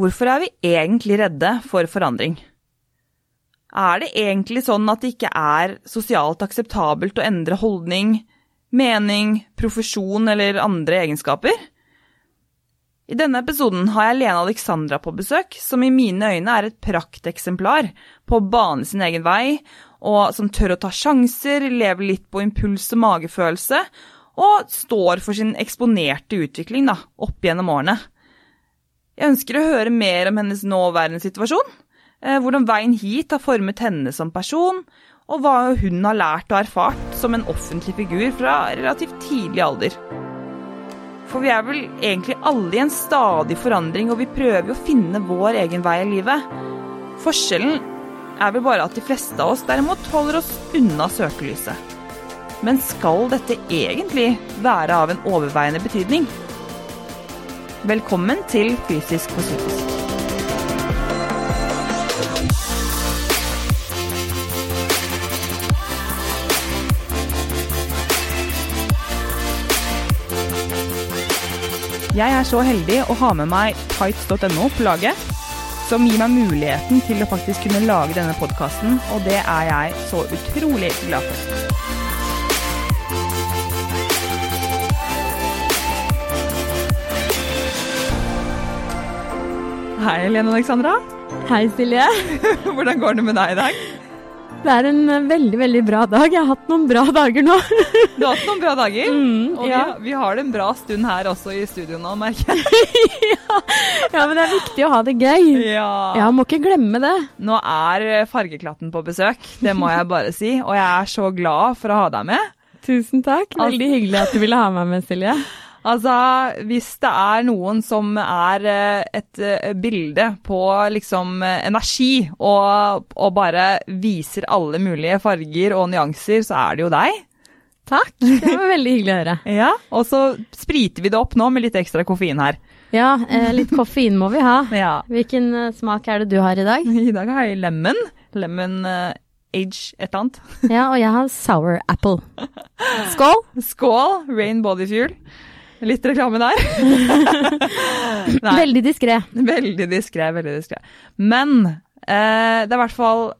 Hvorfor er vi egentlig redde for forandring? Er det egentlig sånn at det ikke er sosialt akseptabelt å endre holdning, mening, profesjon eller andre egenskaper? I denne episoden har jeg Lena Alexandra på besøk, som i mine øyne er et prakteksemplar på å bane sin egen vei, og som tør å ta sjanser, lever litt på impuls og magefølelse, og står for sin eksponerte utvikling da, opp gjennom årene. Jeg ønsker å høre mer om hennes nåværende situasjon, eh, hvordan veien hit har formet henne som person, og hva hun har lært og erfart som en offentlig figur fra relativt tidlig alder. For vi er vel egentlig alle i en stadig forandring, og vi prøver å finne vår egen vei i livet. Forskjellen er vel bare at de fleste av oss derimot holder oss unna søkelyset. Men skal dette egentlig være av en overveiende betydning? Velkommen til Fysisk og psykisk. Jeg er så heldig å ha med meg tights.no på laget, som gir meg muligheten til å faktisk kunne lage denne podkasten, og det er jeg så utrolig glad for. Hei, Lene Alexandra. Hei, Silje. Hvordan går det med deg i dag? Det er en eh, veldig, veldig bra dag. Jeg har hatt noen bra dager nå. Du har hatt noen bra dager, Mm, og ja. vi, vi har det en bra stund her også i studio nå, merker jeg. ja. ja, men det er viktig å ha det gøy. Ja. Ja, må ikke glemme det. Nå er Fargeklatten på besøk, det må jeg bare si, og jeg er så glad for å ha deg med. Tusen takk. Veldig hyggelig at du ville ha meg med, Silje. Altså, hvis det er noen som er eh, et eh, bilde på liksom eh, energi, og, og bare viser alle mulige farger og nyanser, så er det jo deg. Takk. Det var veldig hyggelig å høre. Ja, og så spriter vi det opp nå med litt ekstra koffein her. Ja, litt koffein må vi ha. Ja. Hvilken smak er det du har i dag? I dag har jeg lemon. Lemon age et eller annet. Ja, og jeg har sour apple. Skål. Skål, Rain Body Fuel. Litt reklame der. Veldig diskré. Veldig diskré, veldig diskré. Men eh, det er i hvert fall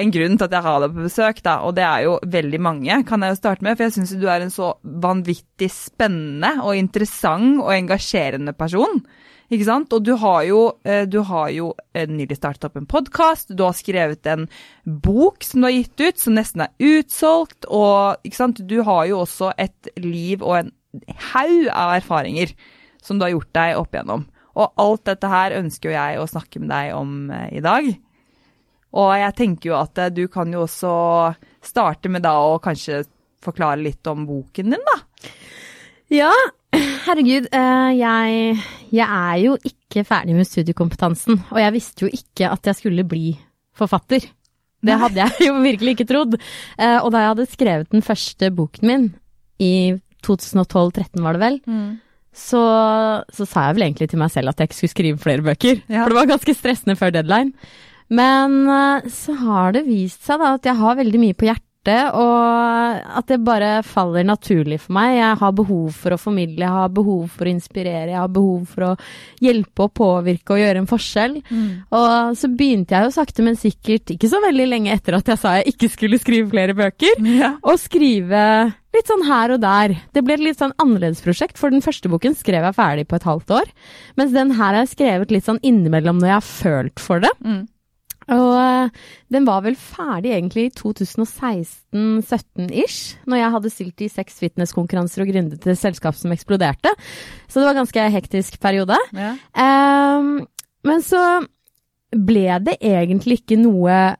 en grunn til at jeg har deg på besøk, da, og det er jo veldig mange, kan jeg jo starte med. For jeg syns du er en så vanvittig spennende og interessant og engasjerende person. Ikke sant? Og du har jo, eh, du har jo eh, nylig startet opp en podkast, du har skrevet en bok som du har gitt ut, som nesten er utsolgt, og ikke sant? du har jo også et liv og en haug av erfaringer som du har gjort deg opp igjennom. Og alt dette her ønsker jo jeg å snakke med deg om eh, i dag. Og jeg tenker jo at eh, du kan jo også starte med da å kanskje forklare litt om boken din, da. Ja, herregud. eh, jeg, jeg er jo ikke ferdig med studiekompetansen, og jeg visste jo ikke at jeg skulle bli forfatter. Det hadde jeg jo virkelig ikke trodd. Og da jeg hadde skrevet den første boken min, i 2012-13 var det vel, så, så sa jeg vel egentlig til meg selv at jeg ikke skulle skrive flere bøker. Ja. For det var ganske stressende før deadline. Men eh, så har det vist seg da at jeg har veldig mye på hjertet, og at det bare faller naturlig for meg. Jeg har behov for å formidle, jeg har behov for å inspirere, jeg har behov for å hjelpe og påvirke og gjøre en forskjell. Og så begynte jeg jo sakte, men sikkert, ikke så veldig lenge etter at jeg sa jeg ikke skulle skrive flere bøker, Ja. å skrive litt sånn her og der. Det ble et litt sånn annerledes prosjekt, for den første boken skrev jeg ferdig på et halvt år, mens den her har jeg skrevet litt sånn innimellom når jeg har følt for det. Mm. Og eh, den var vel ferdig egentlig i 2016-17-ish, når jeg hadde stilt i seks fitnesskonkurranser og gründet et selskap som eksploderte. Så det var en ganske hektisk periode. Ja. Um, men så ble det egentlig ikke noe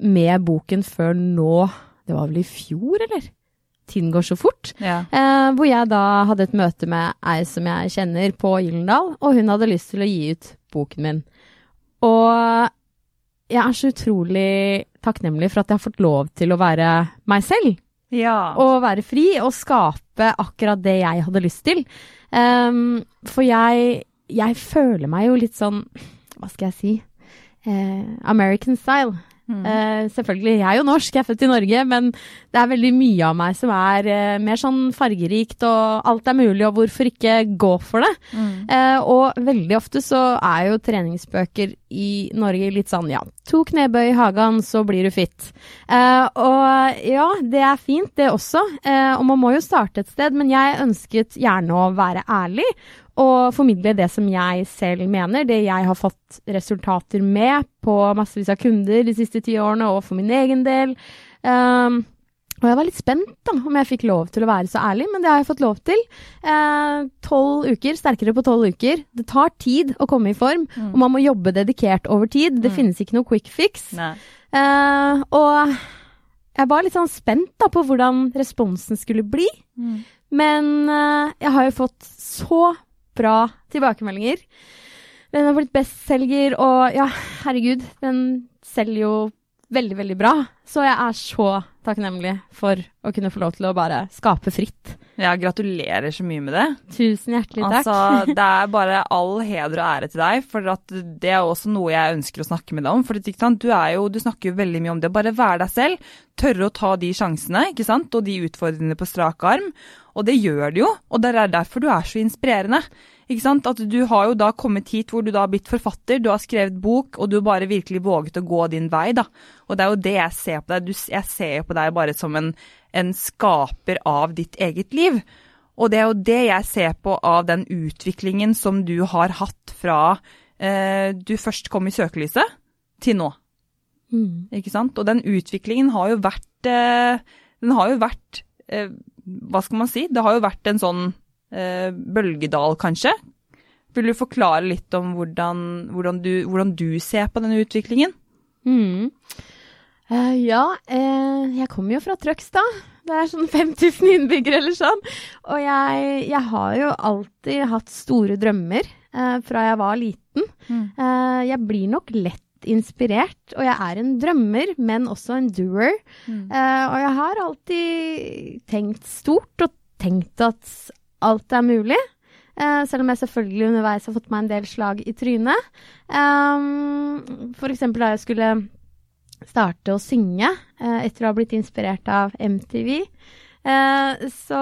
med boken før nå Det var vel i fjor, eller? Tiden går så fort. Ja. Eh, hvor jeg da hadde et møte med ei som jeg kjenner på Gyllendal, og hun hadde lyst til å gi ut boken min. Og jeg er så utrolig takknemlig for at jeg har fått lov til å være meg selv. ja. Og være fri og skape akkurat det jeg hadde lyst til. Um, for jeg, jeg føler meg jo litt sånn Hva skal jeg si? Uh, American style. Eh, selvfølgelig, jeg er jo norsk, jeg er født i Norge, men det er veldig mye av meg som er eh, mer sånn fargerikt, og alt er mulig, og hvorfor ikke gå for det? Eh, og veldig ofte så er jo treningsbøker i Norge litt sånn ja, to knebøy i hagen, så blir du fit. Og ja, det er fint, det også, og man må jo starte et sted, men jeg ønsket gjerne å være ærlig og formidle det som jeg selv mener, det jeg har fått resultater med på massevis av kunder de siste ti årene, og for min egen del. Um, og jeg var litt spent da, om jeg fikk lov til å være så ærlig, men det har jeg fått lov til. Eh, tolv uker, sterkere på tolv uker. Det tar tid å komme i form, Mm. og man må jobbe dedikert over tid. Det finnes ikke noe quick fix. Eh, og jeg var litt sånn spent da, på hvordan responsen skulle bli. Men eh, jeg har jo fått så bra tilbakemeldinger. Den har blitt bestselger, og ja, herregud, den selger jo veldig, veldig bra. Så jeg er så takknemlig for å kunne få lov til å bare skape fritt. Jeg gratulerer så mye med det. Tusen hjertelig takk. Altså, det er bare all heder og ære til deg, for det er også noe jeg ønsker å snakke med deg om. For? Du, jo, du snakker jo veldig mye om det. Bare være deg selv, tørre å ta de sjansene ikke sant? og de utfordringene på strak arm. Og det gjør du jo, og det er derfor du er så inspirerende. Ikke sant? At du har jo da kommet hit hvor du da har blitt forfatter, du har skrevet bok, og du bare virkelig våget å gå din vei, da. Og det er jo det jeg ser på deg. Jeg ser jo på deg bare som en, en skaper av ditt eget liv. Og det er jo det jeg ser på av den utviklingen som du har hatt fra eh, du først kom i søkelyset, til nå. Mm. Ikke sant? Og den utviklingen har jo vært eh, Den har jo vært eh, Hva skal man si? Det har jo vært en sånn eh, bølgedal, kanskje. Vil du forklare litt om hvordan, hvordan, du, hvordan du ser på denne utviklingen? Mm. Uh, ja, uh, jeg kommer jo fra Trøgstad. Det er sånn 5000 innbyggere eller sånn. Og jeg, jeg har jo alltid hatt store drømmer uh, fra jeg var liten. Mm. Jeg blir nok lett inspirert, og jeg er en drømmer, men også en doer. Mm. Uh, og jeg har alltid tenkt stort, og tenkt at alt er mulig. Uh, selv om jeg selvfølgelig underveis har fått meg en del slag i trynet. Um, for eksempel da jeg skulle starte å synge uh, etter å ha blitt inspirert av MTV. Eh, så,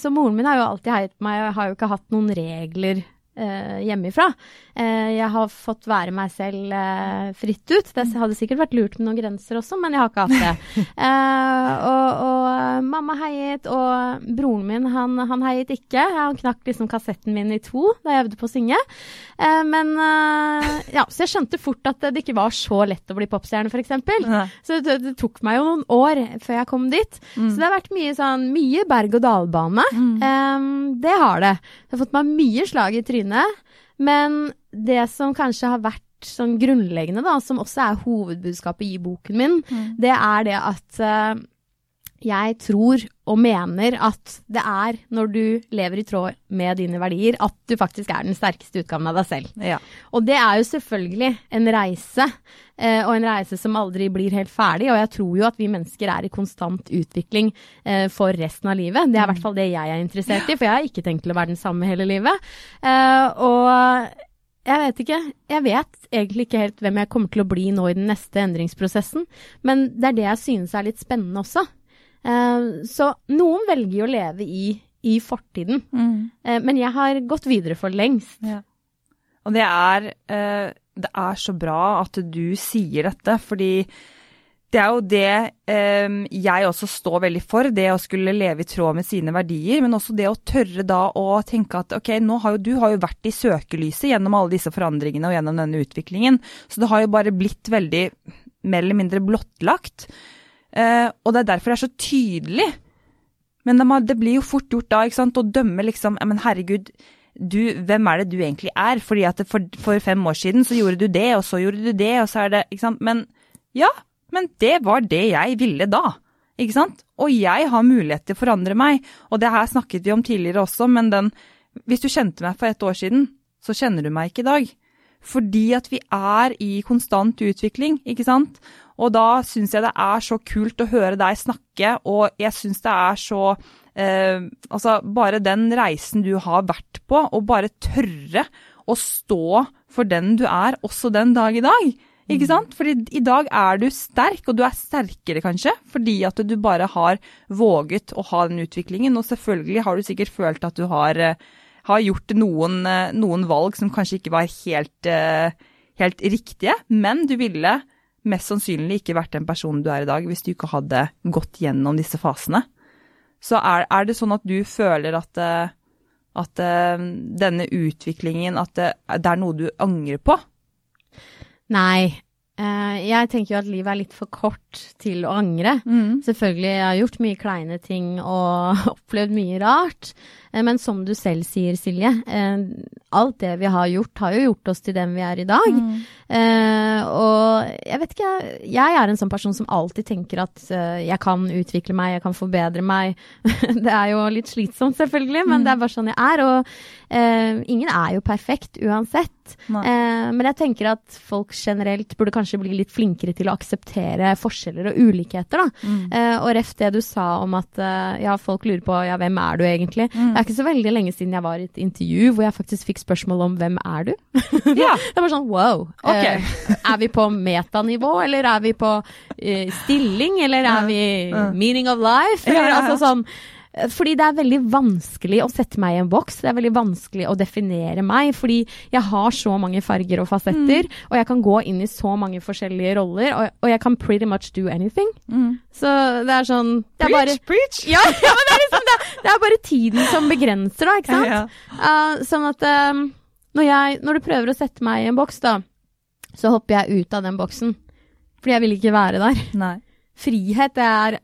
så moren min har jo alltid heiet på meg, og jeg har jo ikke hatt noen regler eh, hjemmefra. Eh, jeg har fått være meg selv eh, fritt ut. Det hadde sikkert vært lurt med noen grenser også, men jeg har ikke hatt det. Eh, og, og mamma heiet, og broren min han, han heiet ikke. Han knakk liksom kassetten min i to da jeg øvde på å synge. Eh, men eh, ja, så jeg skjønte fort at det ikke var så lett å bli popstjerne, f.eks. Så det, det tok meg jo noen år før jeg kom dit. Så det har vært mye sånn mye berg-og-dal-bane. Em, det har det. Det har fått meg mye slag i trynet. Men det som kanskje har vært sånn grunnleggende, da, som også er hovedbudskapet i boken min, det er det at eh, jeg tror og mener at det er når du lever i tråd med dine verdier, at du faktisk er den sterkeste utgaven av deg selv. Ja. Og det er jo selvfølgelig en reise, eh, og en reise som aldri blir helt ferdig. Og jeg tror jo at vi mennesker er i konstant utvikling eh, for resten av livet. Det er i hvert fall det jeg er interessert i, for jeg har ikke tenkt til å være den samme hele livet. Eh, og jeg vet ikke. Jeg vet egentlig ikke helt hvem jeg kommer til å bli nå i den neste endringsprosessen, men det er det jeg synes er litt spennende også. Eh, så noen velger jo å leve i, i fortiden, Mm. men jeg har gått videre for lengst. Ja. Og det er, eh, det er så bra at du sier dette, fordi det er jo det eh, jeg også står veldig for, det å skulle leve i tråd med sine verdier, men også det å tørre da å tenke at ok, nå har jo du har jo vært i søkelyset gjennom alle disse forandringene og gjennom denne utviklingen, så det har jo bare blitt veldig mer eller mindre blottlagt. Eh, og det er derfor det er så tydelig. Men det, det blir jo fort gjort da, ikke sant, å dømme liksom Men herregud, du, hvem er det du egentlig er? Fordi at for, for fem år siden så gjorde du det, og så gjorde du det, og så er det Ikke sant. Men ja, men det var det jeg ville da. Ikke sant? Og jeg har mulighet til å forandre meg. Og det her snakket vi om tidligere også, men den Hvis du kjente meg for et år siden, så kjenner du meg ikke i dag. Fordi at vi er i konstant utvikling, ikke sant? Og da syns jeg det er så kult å høre deg snakke, og jeg syns det er så eh, Altså, bare den reisen du har vært på, og bare tørre å stå for den du er også den dag i dag. Ikke sant? Fordi i dag er du sterk, og du er sterkere kanskje, fordi at du bare har våget å ha den utviklingen. Og selvfølgelig har du sikkert følt at du har, eh, har gjort noen, eh, noen, valg som kanskje ikke var helt, eh, helt riktige, men du ville mest sannsynlig ikke vært den personen du er i dag hvis du ikke hadde gått gjennom disse fasene. Så er, er det sånn at du føler at, at denne utviklingen, at det, det er noe du angrer på? Nei. Uh, jeg tenker jo at livet er litt for kort til å angre. Mm. Selvfølgelig, jeg har gjort mye kleine ting og opplevd mye rart. Uh, men som du selv sier, Silje, uh, alt det vi har gjort, har jo gjort oss til dem vi er i dag. Mm. og jeg vet ikke, jeg er en sånn person som alltid tenker at jeg kan utvikle meg, jeg kan forbedre meg. det er jo litt slitsomt, selvfølgelig, men mm. det er bare sånn jeg er. Og ingen er jo perfekt uansett. Men jeg tenker at folk generelt burde kanskje bli litt flinkere til å akseptere forskjeller og ulikheter, da. Mm. og ref det du sa om at ja, folk lurer på ja, hvem er du egentlig? Mm. Det er ikke så veldig lenge siden jeg var i et intervju hvor jeg faktisk fikk spørsmål om hvem er du? Ja. det var sånn wow. Okay. Uh, er vi på metanivå, eller er vi på uh, stilling, eller er vi meaning of life? Eller, altså sånn fordi det er veldig vanskelig å sette meg i en boks. Det er veldig vanskelig å definere meg, fordi jeg har så mange farger og fasetter, mm. og jeg kan gå inn i så mange forskjellige roller, og, og jeg kan pretty much do anything. Mm. Så det er sånn det er Preach, bare, preach! Ja, ja, men det er, liksom, det, det er bare tiden som begrenser, da, ikke sant? Ja, ja. Uh, sånn at um, når, jeg, når du prøver å sette meg i en boks, da, så hopper jeg ut av den boksen. Fordi jeg vil ikke være der. Nei. Frihet, er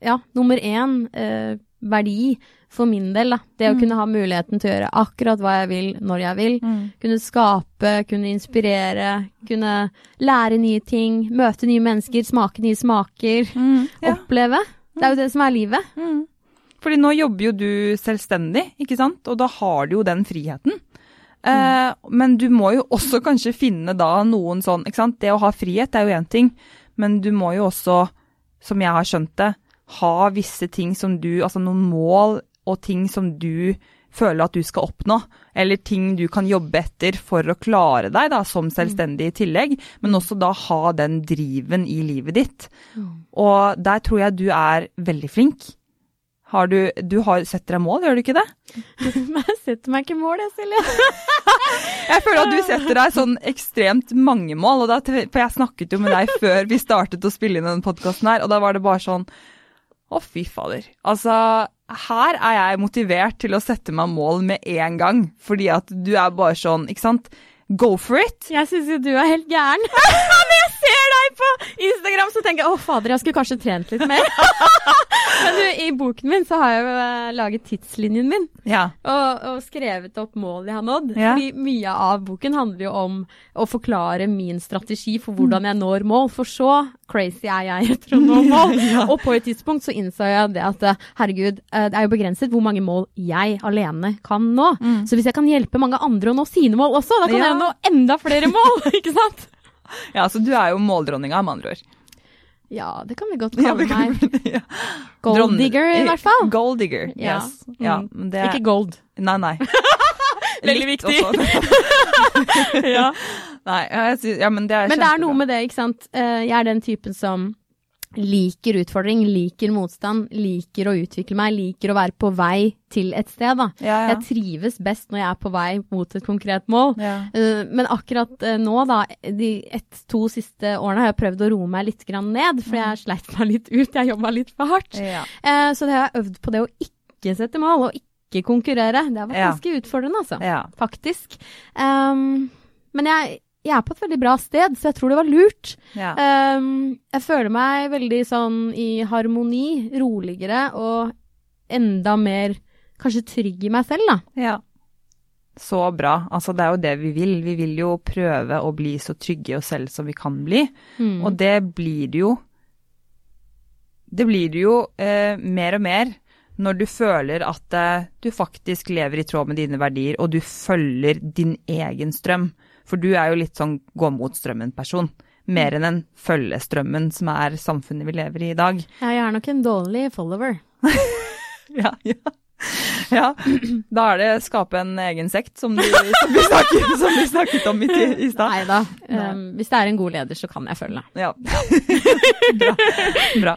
ja, nummer én. Uh, verdi for min del. Da. Det mm. å kunne ha muligheten til å gjøre akkurat hva jeg vil, når jeg vil. Mm. Kunne skape, kunne inspirere, kunne lære nye ting, møte nye mennesker, smake nye smaker. Mm. Ja. Oppleve. Det er jo det som er livet. Mm. Fordi nå jobber jo du selvstendig, ikke sant, og da har du jo den friheten. Mm. Eh, men du må jo også kanskje finne da noen sånn, ikke sant. Det å ha frihet er jo én ting, men du må jo også, som jeg har skjønt det, ha visse ting som du Altså noen mål og ting som du føler at du skal oppnå, eller ting du kan jobbe etter for å klare deg da, som selvstendig i tillegg, men også da ha den driven i livet ditt. Mm. Og der tror jeg du er veldig flink. Har du, du har, setter deg mål, gjør du ikke det? Jeg setter meg ikke mål, jeg, Silje. jeg føler at du setter deg sånn ekstremt mange mål, og da, for jeg snakket jo med deg før vi startet å spille inn denne podkasten her, og da var det bare sånn å, fy fader. Altså, her er jeg motivert til å sette meg mål med en gang, fordi at du er bare sånn, ikke sant. Go for it! Jeg syns jo du er helt gæren. Når jeg ser deg på Instagram, så tenker jeg å fader, jeg skulle kanskje trent litt mer. Men du, i boken min så har jeg jo eh, laget tidslinjen min. Ja. Og, og, skrevet opp mål jeg har nådd. Ja. Fordi mye av boken handler jo om å forklare min strategi for hvordan jeg når mål. For så crazy er jeg etter å nå mål. ja. Og på et tidspunkt så innså jeg det at herregud, eh, det er jo begrenset hvor mange mål jeg alene kan nå. Mm. Så hvis jeg kan hjelpe mange andre å nå sine mål også, da kan jeg nå enda flere mål, ikke sant? Ja, så du er jo måldronninga, med andre ord. Ja, det kan vi godt kalle ja, meg. ja. Gold digger, i hvert fall. Gold digger, yes. Ja. Mm. Det... Ikke gold. Nei, nei. Veldig viktig. ja. Nei, synes, ja, men det er Men det er noe med det, ikke sant. Eh, jeg er den typen som liker utfordring, liker motstand, liker å utvikle meg, liker å være på vei til et sted. Da. Ja, ja. Jeg trives best når jeg er på vei mot et konkret mål. Ja. Uh, men akkurat uh, nå, da, de ett-to siste årene, har jeg prøvd å roe meg litt ned, for jeg mm. sleit meg litt ut. Jeg jobba litt for hardt. Uh, så det har jeg øvd på det å ikke sette mål, og ikke konkurrere. Det har vært ganske utfordrende, altså. Faktisk. Um, men jeg jeg er på et veldig bra sted, så jeg tror det var lurt. Ja. Um, jeg føler meg veldig sånn i harmoni, roligere og enda mer kanskje trygg i meg selv, da. Ja. Så bra. Altså, det er jo det vi vil. Vi vil jo prøve å bli så trygge i oss selv som vi kan bli. Mm. Og det blir det jo Det blir det jo eh, mer og mer når du føler at eh, du faktisk lever i tråd med dine verdier, og du følger din egen strøm. For du er jo litt sånn gå mot strømmen-person. Mer enn en følge strømmen, som er samfunnet vi lever i i dag. Ja, jeg er nok en dårlig follower. ja, ja. Ja, da er det skape en egen sekt, som, du, som, vi, snakket, som vi snakket om i, i stad. Nei da. Um, hvis det er en god leder, så kan jeg følge. Ja. bra. bra.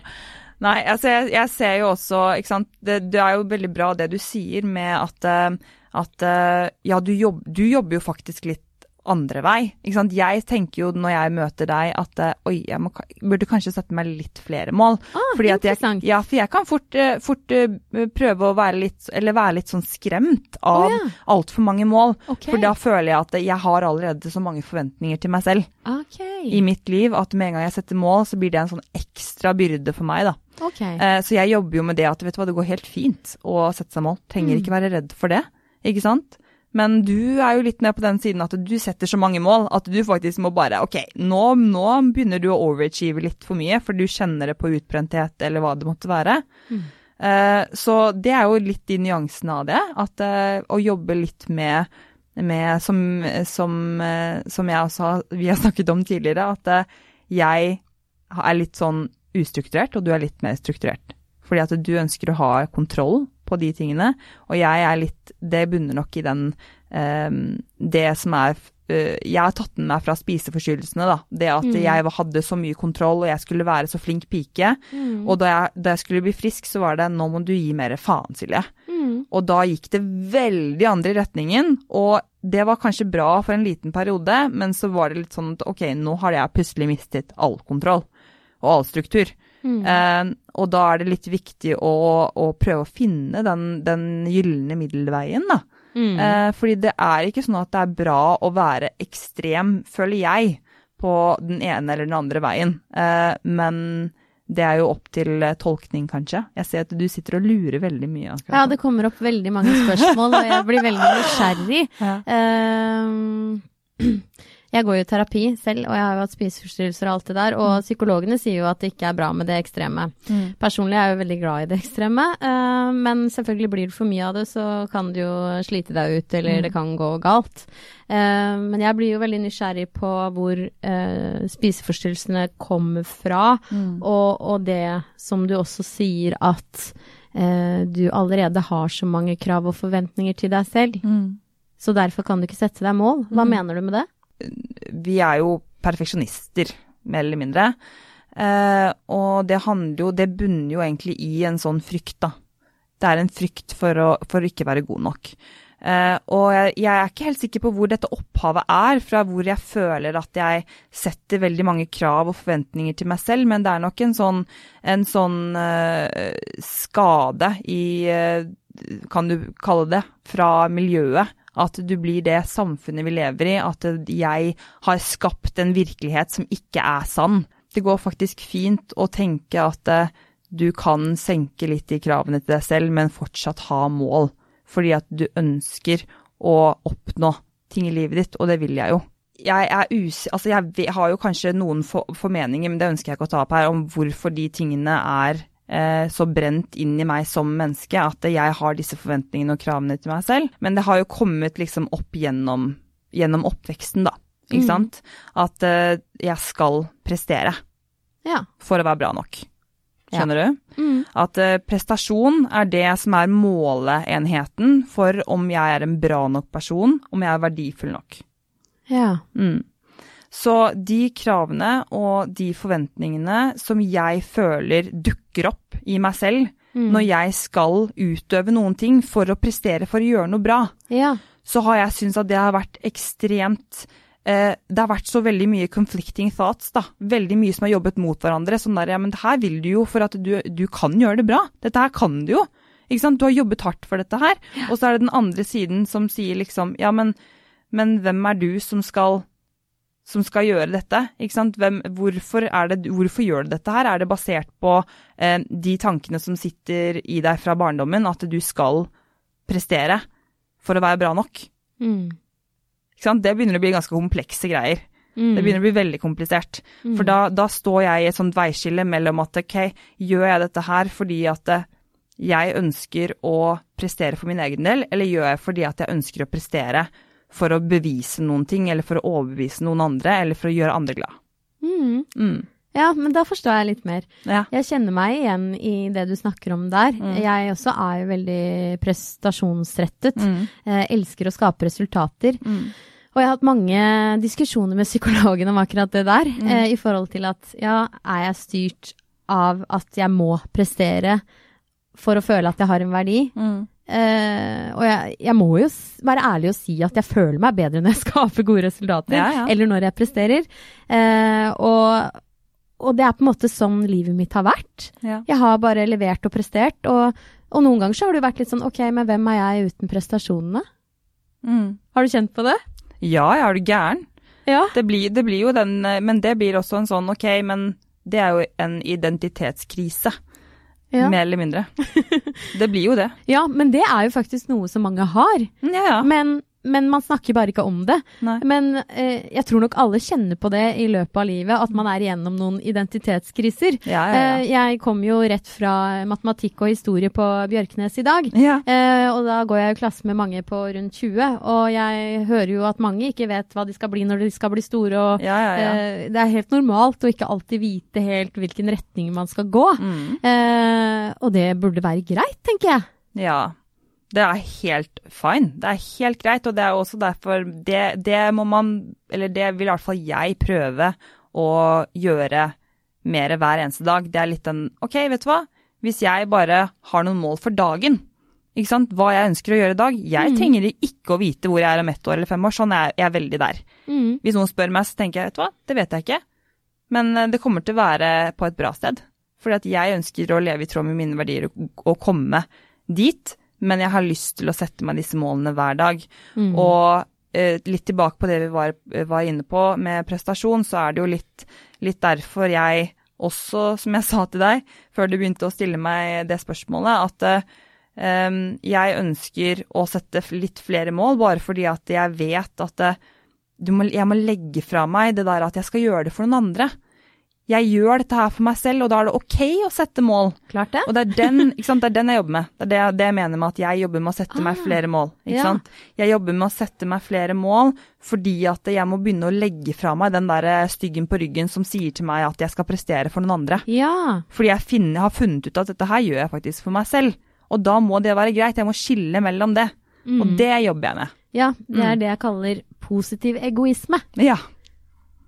Nei, altså jeg, jeg, ser jo også, ikke sant det, det, er jo veldig bra det du sier med at, eh, at eh, ja, du, jobb, du jobber jo faktisk litt andre vei. Ikke sant? Jeg tenker jo når jeg møter deg at eh, oi, jeg må, burde kanskje sette meg litt flere mål. Ah, Fordi interessant. Jeg, ja, for jeg kan fort, fort prøve å være litt, eller være litt sånn skremt av oh, ja. altfor mange mål. Okay. For da føler jeg at jeg har allerede så mange forventninger til meg selv okay. i mitt liv at med en gang jeg setter mål, så blir det en sånn ekstra byrde for meg, da. Okay. Eh, så jeg jobber jo med det at vet du hva, det går helt fint å sette seg mål. Trenger mm. ikke være redd for det, ikke sant. Men du er jo litt mer på den siden at du setter så mange mål at du faktisk må bare OK, nå, nå begynner du å overachieve litt for mye, for du kjenner det på utbrenthet eller hva det måtte være. Mm. Eh, så det er jo litt de nyansene av det. At eh, å jobbe litt med, med som, som, eh, som, jeg også har, vi har snakket om tidligere, at jeg er litt sånn ustrukturert, og du er litt mer strukturert. Fordi at du ønsker å ha kontroll på de tingene, og jeg er litt Det bunner nok i den um, Det som er uh, Jeg har tatt den meg fra spiseforstyrrelsene, da. Det at mm. jeg hadde så mye kontroll, og jeg skulle være så flink pike. Mm. Og da jeg, da jeg, skulle bli frisk, så var det 'nå må du gi mer faen, Silje'. Mm. Og da gikk det veldig andre retningen. Og det var kanskje bra for en liten periode, men så var det litt sånn at ok, nå har jeg plutselig mistet all kontroll og all struktur. Mm. Eh, og da er det litt viktig å, å prøve å finne den, den gylne middelveien, da. Mm. Eh, fordi det er ikke sånn at det er bra å være ekstrem, føler jeg, på den ene eller den andre veien. Eh, men det er jo opp til eh, tolkning, kanskje. Jeg ser at du sitter og lurer veldig mye. Ja, det kommer opp veldig mange spørsmål, og jeg blir veldig nysgjerrig. Ja. Uh, Jeg går jo i terapi selv, og jeg har jo hatt spiseforstyrrelser og alt det der. Og mm. psykologene sier jo at det ikke er bra med det ekstreme. Mm. Personlig er jeg jo veldig glad i det ekstreme, uh, men selvfølgelig blir det for mye av det, så kan det jo slite deg ut, eller mm. det kan gå galt. Uh, men jeg blir jo veldig nysgjerrig på hvor uh, spiseforstyrrelsene kommer fra, mm. og, og, det som du også sier at du allerede har så mange krav og forventninger til deg selv. Mm. Så derfor kan du ikke sette deg mål. Hva mm. mener du med det? Vi er jo perfeksjonister, mer eller mindre. Eh, og det handler jo Det bunner jo egentlig i en sånn frykt, da. Det er en frykt for å, for å ikke være god nok. Eh, og jeg, jeg, er ikke helt sikker på hvor dette opphavet er, fra hvor jeg føler at jeg setter veldig mange krav og forventninger til meg selv, men det er nok en sånn, en sånn eh, skade i eh, Kan du kalle det? Fra miljøet at du blir det samfunnet vi lever i, at jeg har skapt en virkelighet som ikke er sann. Det går faktisk fint å tenke at eh, du kan senke litt i kravene til deg selv, men fortsatt ha mål. Fordi at du ønsker å oppnå ting i livet ditt, og det vil jeg jo. Jeg, altså jeg har jo kanskje noen formeninger, men det ønsker jeg ikke å ta opp her, om hvorfor de tingene er så brent inn i meg som menneske at jeg har disse forventningene og kravene til meg selv. Men det har jo kommet liksom opp gjennom, gjennom oppveksten, da. Ikke mm. sant? At eh, jeg skal prestere ja. for å være bra nok. Skjønner ja. du? Mm. At uh, prestasjon er det som er måleenheten for om jeg er en bra nok person, om jeg er verdifull nok. Ja. Mm. Så de kravene og de forventningene som jeg føler dukker opp i meg selv mm. når jeg skal utøve noen ting for å prestere, for å gjøre noe bra, ja. så har jeg syntes at det har vært ekstremt eh, Det har vært så veldig mye conflicting thoughts, da. Veldig mye som har jobbet mot hverandre. Sånn der, ja, men det her vil du jo for at du, du kan gjøre det bra. Dette her kan du jo. Ikke sant? Du har jobbet hardt for dette her. Ja. Og så er det den andre siden som sier liksom Ja, men, men hvem er du som skal som skal gjøre dette. Ikke sant? Hvem, hvorfor, det, hvorfor, gjør du dette her? Er det basert på eh, de tankene som sitter i deg fra barndommen, at du skal prestere for å være bra nok? Mm. Ikke sant? Det begynner å bli ganske komplekse greier. Mm. Det begynner å bli veldig komplisert. Mm. For da, da, står jeg i et sånt veiskille mellom at ok, gjør jeg dette her fordi at eh, jeg ønsker å prestere for min egen del, eller gjør jeg fordi at jeg ønsker å prestere for å bevise noen ting, eller for å overbevise noen andre, eller for å gjøre andre glad. Mm. Mm. Ja, men da forstår jeg litt mer. Ja. Jeg kjenner meg igjen i det du snakker om der. Mm. Jeg også er jo veldig prestasjonsrettet. Mm. Eh, elsker å skape resultater. Mm. Og jeg har hatt mange diskusjoner med psykologen om akkurat det der. Mm. Eh, I forhold til at ja, er jeg styrt av at jeg må prestere for å føle at jeg har en verdi? Mm. Eh, og jeg, jeg må jo være ærlig og si at jeg føler meg bedre når jeg skaper gode resultater, Ja, ja. eller når jeg presterer. Uh, og, og det er på en måte sånn livet mitt har vært. Ja. Jeg har bare levert og prestert. Og, og noen ganger så har det vært litt sånn ok, men hvem er jeg uten prestasjonene? Mm. Har du kjent på det? Ja, jeg er du gæren? Ja. Det blir, det blir jo den, eh, men det blir også en sånn, ok, men det er jo en identitetskrise, Ja. mer eller mindre. Det blir jo det. ja, men det er jo faktisk noe som mange har. Ja, ja. Men, men man snakker bare ikke om det. Nei. Men eh, jeg tror nok alle kjenner på det i løpet av livet, at man er igjennom noen identitetskriser. Ja, ja, Eh, jeg kom jo rett fra matematikk og historie på Bjørknes i dag. ja. Eh, og da går jeg i klasse med mange på rundt 20, og jeg hører jo at mange ikke vet hva de skal bli når de skal bli store, og Ja, ja, ja. eh, det er helt normalt å ikke alltid vite helt hvilken retning man skal gå. Mm. Eh, og det burde være greit, tenker jeg. Ja. Det er helt fine. Det er helt greit, og det er også derfor det, det må man Eller det vil i hvert fall jeg prøve å gjøre mer hver eneste dag. Det er litt den OK, vet du hva. Hvis jeg bare har noen mål for dagen, ikke sant, hva jeg ønsker å gjøre i dag Jeg trenger ikke å vite hvor jeg er om ett år eller fem år. Sånn er jeg, jeg er veldig der. Mm. Hvis noen spør meg, så tenker jeg, vet du hva, det vet jeg ikke. Men eh, det kommer til å være på et bra sted. Fordi at jeg ønsker å leve i tråd med mine verdier og, og komme dit. Men jeg har lyst til å sette meg disse målene hver dag. Mm. Og eh, litt tilbake på det vi var, var inne på med prestasjon, så er det jo litt, litt derfor jeg også, som jeg sa til deg før du begynte å stille meg det spørsmålet, at eh, jeg ønsker å sette litt flere mål, bare fordi at jeg vet at eh, du må, jeg må legge fra meg det der at jeg skal gjøre det for noen andre. Jeg gjør dette her for meg selv, og da er det ok å sette mål. Klart det. Og det er den, det er den jeg jobber med. Det er det, det jeg mener med at jeg jobber med å sette meg Ah, flere mål. Ja. Jeg jobber med å sette meg flere mål fordi at jeg må begynne å legge fra meg den der styggen på ryggen som sier til meg at jeg skal prestere for noen andre. Ja. Fordi jeg finner, har funnet ut at dette her gjør jeg faktisk for meg selv. Og da må det være greit. Jeg må skille mellom det. Og Mm. det jobber jeg med. ja, det Mm. er det jeg kaller positiv egoisme. Ja.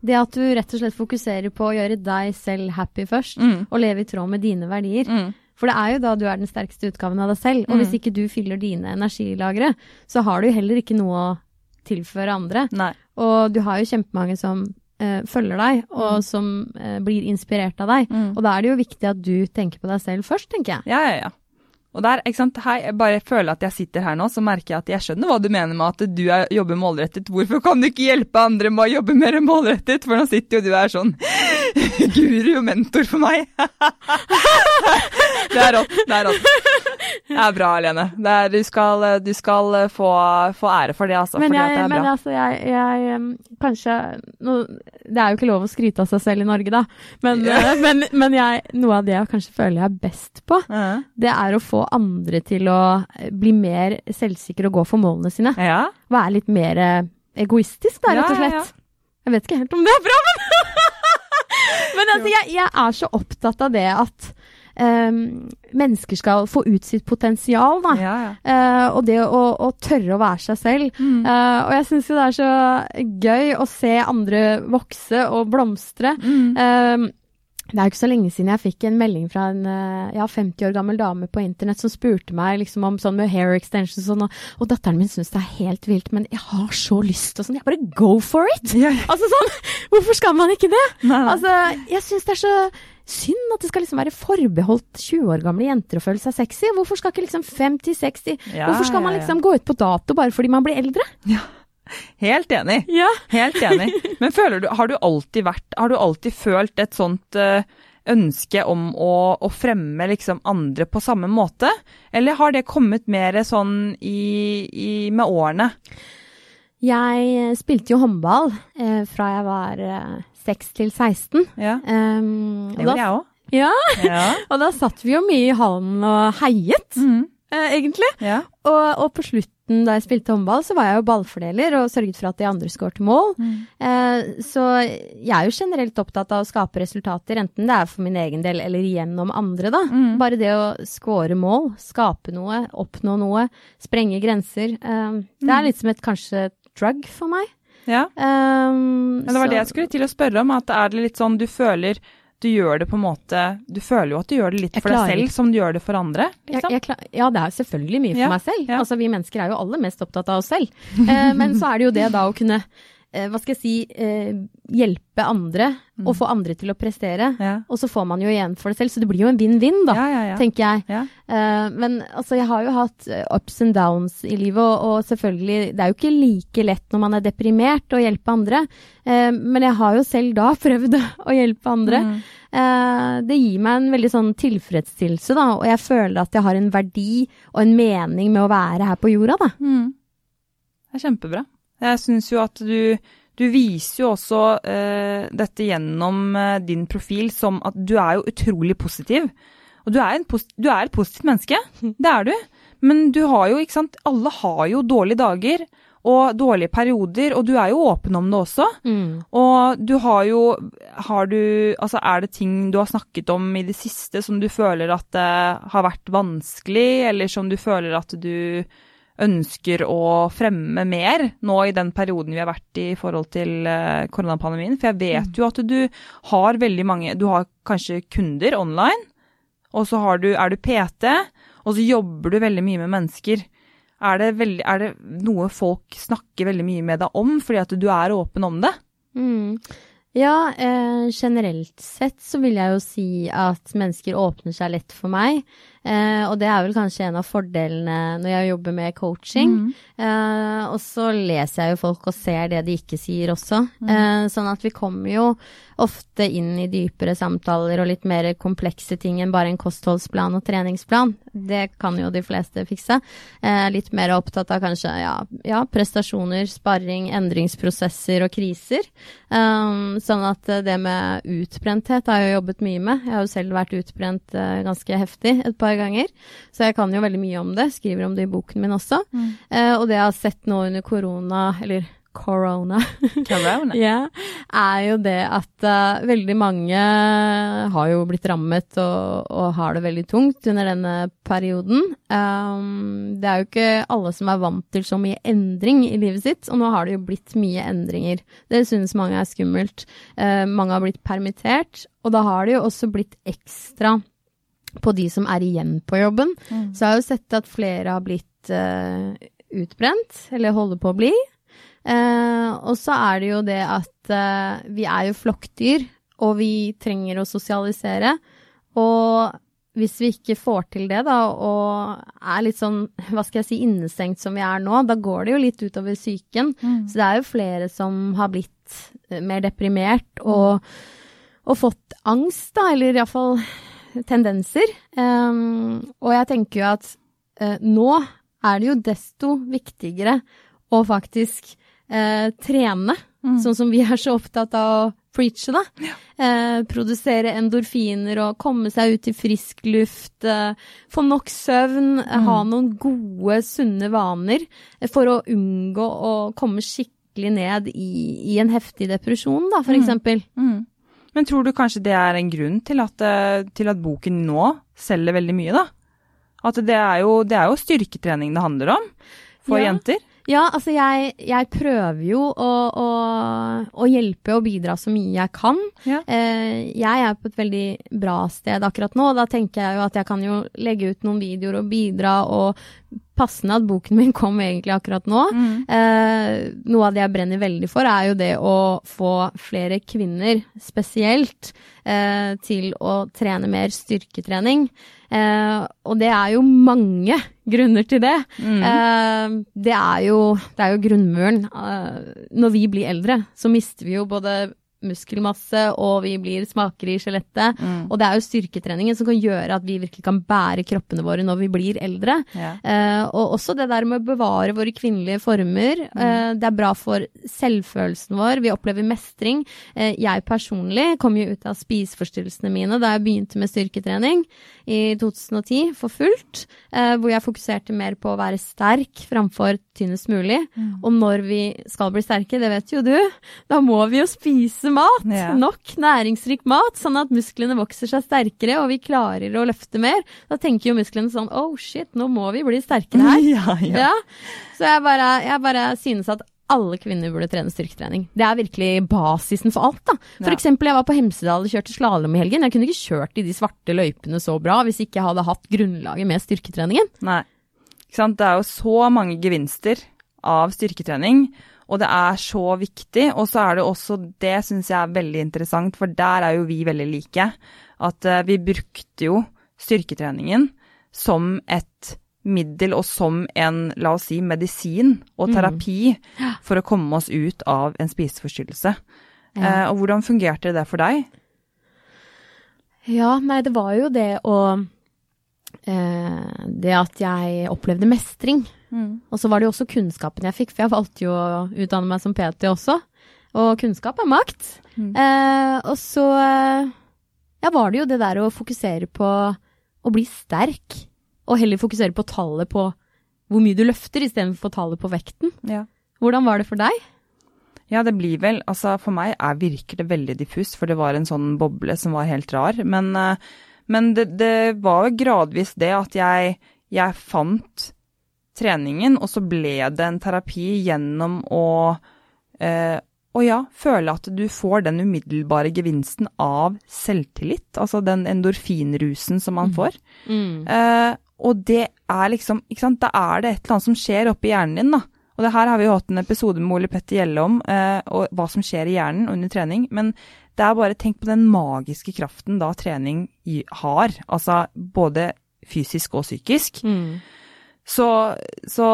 Det at du rett og slett fokuserer på å gjøre deg selv happy først, Mm. og leve i tråd med dine verdier. Mm. For det er jo da du er den sterkeste utgaven av deg selv. Og Mm. hvis ikke du fyller dine energilagre, så har du heller ikke noe å tilføre andre. Nei. Og du har jo kjempemange som eh, følger deg, og som eh, blir inspirert av deg. Mm. Og da er det jo viktig at du tenker på deg selv først, tenker jeg. Ja, ja, ja. Og der, ikke sant, hei, jeg bare føler at jeg sitter her nå, så merker jeg at jeg skjønner hva du mener med at du er, jobber målrettet. Hvorfor kan du ikke hjelpe andre med å jobbe mer målrettet? For nå sitter jo du her sånn guru og mentor for meg. det er rått, det er rått. Det er bra, er, du skal, du skal få, få ære for det, altså. Men, jeg, det er men altså, jeg, jeg Kanskje no, Det er jo ikke lov å skryte av seg selv i Norge, da. Men, eh, men, men noe av det jeg kanskje føler jeg er best på, Ja. det er å få andre til å eh, bli mer selvsikre og gå for målene sine. Ja. Være litt mer eh, egoistisk, da, rett og slett. ja, ja. Jeg vet ikke helt om det er bra, men Men altså, jeg, jeg er så opptatt av det at mennesker skal få ut sitt potensial, da. Ja, ja. Eh, og det å, å tørre å være seg selv. Mm. Eh, og jeg syns jo det er så gøy å se andre vokse og blomstre. Mm. Eh, det er jo ikke så lenge siden jeg fikk en melding fra en eh, ja, 50 år gammel dame på internett som spurte meg liksom om sånn med hair extensions og sånn, og, og datteren min syns det er helt vilt, men jeg har så lyst og sånn. Jeg bare go for it! Ja. Altså sånn, hvorfor skal man ikke det? Nei, nei. Altså, jeg syns det er så synd at det skal liksom være forbeholdt 20 år gamle jenter å føle seg sexy. Hvorfor skal ikke liksom 50-60 Ja, Hvorfor skal man ja, ja. liksom gå ut på dato bare fordi man blir eldre? Ja. Helt enig. Ja. Helt enig. Men føler du, har du alltid vært, har du alltid følt et sånt eh, ønske om å, å fremme liksom andre på samme måte? Eller har det kommet mer sånn i, i, med årene? Jeg eh, spilte jo håndball eh, fra jeg var eh, 6 til 16. Ja, Um, det gjorde jeg òg. ja, Ja. og da satt vi jo mye i hallen og heiet, Mm. uh, egentlig. ja. Og, og på slutten da jeg spilte håndball, så var jeg jo ballfordeler og sørget for at de andre skåret mål. Eh, så jeg er jo generelt opptatt av å skape resultater, enten det er for min egen del eller gjennom andre, da. Mm. Bare det å score mål, skape noe, oppnå noe, sprenge grenser. Eh, det er litt som et kanskje drug for meg. Ja. Um, Men det var så- det jeg skulle til å spørre om. At er det litt sånn du føler du gjør det på en måte Du føler jo at du gjør det litt Jeg for deg selv som du gjør det for andre. Liksom. jeg, klar- ja, det er selvfølgelig mye for Ja, meg selv. ja. Altså, vi mennesker er jo alle mest opptatt av oss selv. Eh, men så er det jo det da å kunne, eh, hva skal jeg si, eh, hjelpe andre, Mm. og få andre til å prestere. ja. Og så får man jo igjen for det selv, så det blir jo en vinn-vinn, da, ja, ja, tenker jeg. Eh, men altså, jeg har jo hatt eh, ups and downs i livet, og, og selvfølgelig, det er jo ikke like lett når man er deprimert å hjelpe andre. uh, men jeg har jo selv da prøvd å hjelpe andre. Mm. Uh, det gir meg en veldig sånn tilfredsstillelse, da, og jeg føler at jeg har en verdi og en mening med å være her på jorda, da. Mm. Det er kjempebra. Jeg syns jo at du du viser jo også eh, dette gjennom eh, din profil som at du er jo utrolig positiv. Og du er, en pos du er et positivt menneske. Det er du. Men du har jo, ikke sant Alle har jo dårlige dager og dårlige perioder, og du er jo åpen om det også. Og du har jo Har du Altså, er det ting du har snakket om i det siste som du føler at det har vært vanskelig, eller som du føler at du ønsker å fremme mer nå i den perioden vi har vært i i forhold til eh, koronapandemien? For jeg vet jo at du har veldig mange Du har kanskje kunder online, og så har du, er du PT, og så jobber du veldig mye med mennesker. Er det, veldig, er det noe folk snakker veldig mye med deg om fordi at du er åpen om det? Mm. Ja, eh, generelt sett så vil jeg jo si at mennesker åpner seg lett for meg. Eh, og det er vel kanskje en av fordelene når jeg jobber med coaching. Eh, og så leser jeg jo folk og ser det de ikke sier også. Eh, sånn at vi kommer jo ofte inn i dypere samtaler og litt mer komplekse ting enn bare en kostholdsplan og treningsplan. Det kan jo de fleste fikse. Eh, litt mer opptatt av kanskje ja, ja, prestasjoner, sparring, endringsprosesser og kriser. Um, sånn at eh, det med utbrenthet har jeg jo jobbet mye med. Jeg har jo selv vært utbrent eh, ganske heftig et par ganger, så jeg kan jo veldig mye om det. Skriver om det i boken min også. Eh, og det jeg har sett nå under korona, eller corona, Corona. yeah, er jo det at uh, veldig mange har jo blitt rammet og, og har det veldig tungt under denne perioden. Um, det er jo ikke alle som er vant til så mye endring i livet sitt, og nå har det jo blitt mye endringer. Det synes mange er skummelt. Uh, mange har blitt permittert, og da har det jo også blitt ekstra på de som er igjen på jobben. Mm. Så jeg har jo sett at flere har blitt uh, utbrent, eller holder på å bli. Uh, og så er det jo det at uh, vi er jo flokkdyr, og vi trenger å sosialisere. Og hvis vi ikke får til det, da, og er litt sånn, hva skal jeg si, innestengt som vi er nå, da går det jo litt utover psyken. Mm. Så det er jo flere som har blitt mer deprimert og, og fått angst, da, eller iallfall tendenser. Og jeg tenker jo at eh, nå er det jo desto viktigere å faktisk eh, trene, Mm. sånn som vi er så opptatt av å preache, da. Eh, produsere endorfiner og komme seg ut i frisk luft, eh, få nok søvn, eh, ha noen gode, sunne vaner eh, for å unngå å komme skikkelig ned i, i en heftig depresjon, da, for Mm. eksempel. Mm. Men tror du kanskje det er en grunn til at, eh, til at boken nå selger veldig mye, da? At det er jo, det er jo styrketrening det handler om for Ja. jenter? Ja, altså jeg, jeg prøver jo å, å, å hjelpe og bidra så mye jeg kan. Ja. Eh, jeg er på et veldig bra sted akkurat nå, og da tenker jeg jo at jeg kan jo legge ut noen videoer og bidra, og passende at boken min kom egentlig akkurat nå. Mm. Eh, noe av det jeg brenner veldig for, er jo det å få flere kvinner spesielt eh, til å trene mer styrketrening. Eh, og det er jo mange grunner til det. Mm. Eh, det, er jo, det er jo grunnmuren. Eh, når vi blir eldre, så mister vi jo både muskelmasse, og vi blir smakere i skjelettet. Mm. Og det er jo styrketreningen som kan gjøre at vi virkelig kan bære kroppene våre når vi blir eldre. Ja. Uh, og også det der med å bevare våre kvinnelige former. Eh, det er bra for selvfølelsen vår. Vi opplever mestring. Uh, jeg personlig kom jo ut av spiseforstyrrelsene mine da jeg begynte med styrketrening i 2010 for fullt. Hvor jeg fokuserte mer på å være sterk framfor tynnest mulig. Og når vi skal bli sterke, det vet jo du, da må vi jo spise mat. Ja. Nok næringsrik mat, sånn at musklene vokser seg sterkere og vi klarer å løfte mer. Da tenker jo musklene sånn oh shit, nå må vi bli sterkere her. Ja, ja. Ja. Så jeg bare, jeg bare synes at alle kvinner burde trene styrketrening. Det er virkelig basisen for alt. da. For Ja. eksempel, jeg var på Hemsedal og kjørte slalåm i helgen. Jeg kunne ikke kjørt i de svarte løypene så bra hvis ikke jeg hadde hatt grunnlaget med styrketreningen. Nei. Ikke sant? Det er jo så mange gevinster av styrketrening, og det er så viktig. Og så er det også, det syns jeg er veldig interessant, for der er jo vi veldig like. At eh, vi brukte jo styrketreningen som et middel og som en, la oss si, medisin og terapi for å komme oss ut av en spiseforstyrrelse. Eh, og hvordan fungerte det for deg? Ja, nei, det var jo det å eh, Det at jeg opplevde mestring. Og så var det jo også kunnskapen jeg fikk, for jeg valgte jo å utdanne meg som PT også. Og kunnskap er makt. Eh, og så eh, ja, var det jo det der å fokusere på å bli sterk, og heller fokusere på tallet på hvor mye du løfter, istedenfor tallet på vekten. Ja. Hvordan var det for deg? Ja, det blir vel Altså, for meg er, virker det veldig diffust, for det var en sånn boble som var helt rar. Men, eh, men det, det var gradvis det at jeg, jeg fant treningen, og så ble det en terapi gjennom å eh, og ja, føle at du får den umiddelbare gevinsten av selvtillit, altså den endorfinrusen som man får. Eh, og det er liksom, ikke sant, da er det et eller annet som skjer oppi hjernen din, da. Og det her har vi jo hatt en episode med Ole Petter Gjelle om, eh, og hva som skjer i hjernen under trening. Men det er bare tenk på den magiske kraften da trening har, altså både fysisk og psykisk. Så, så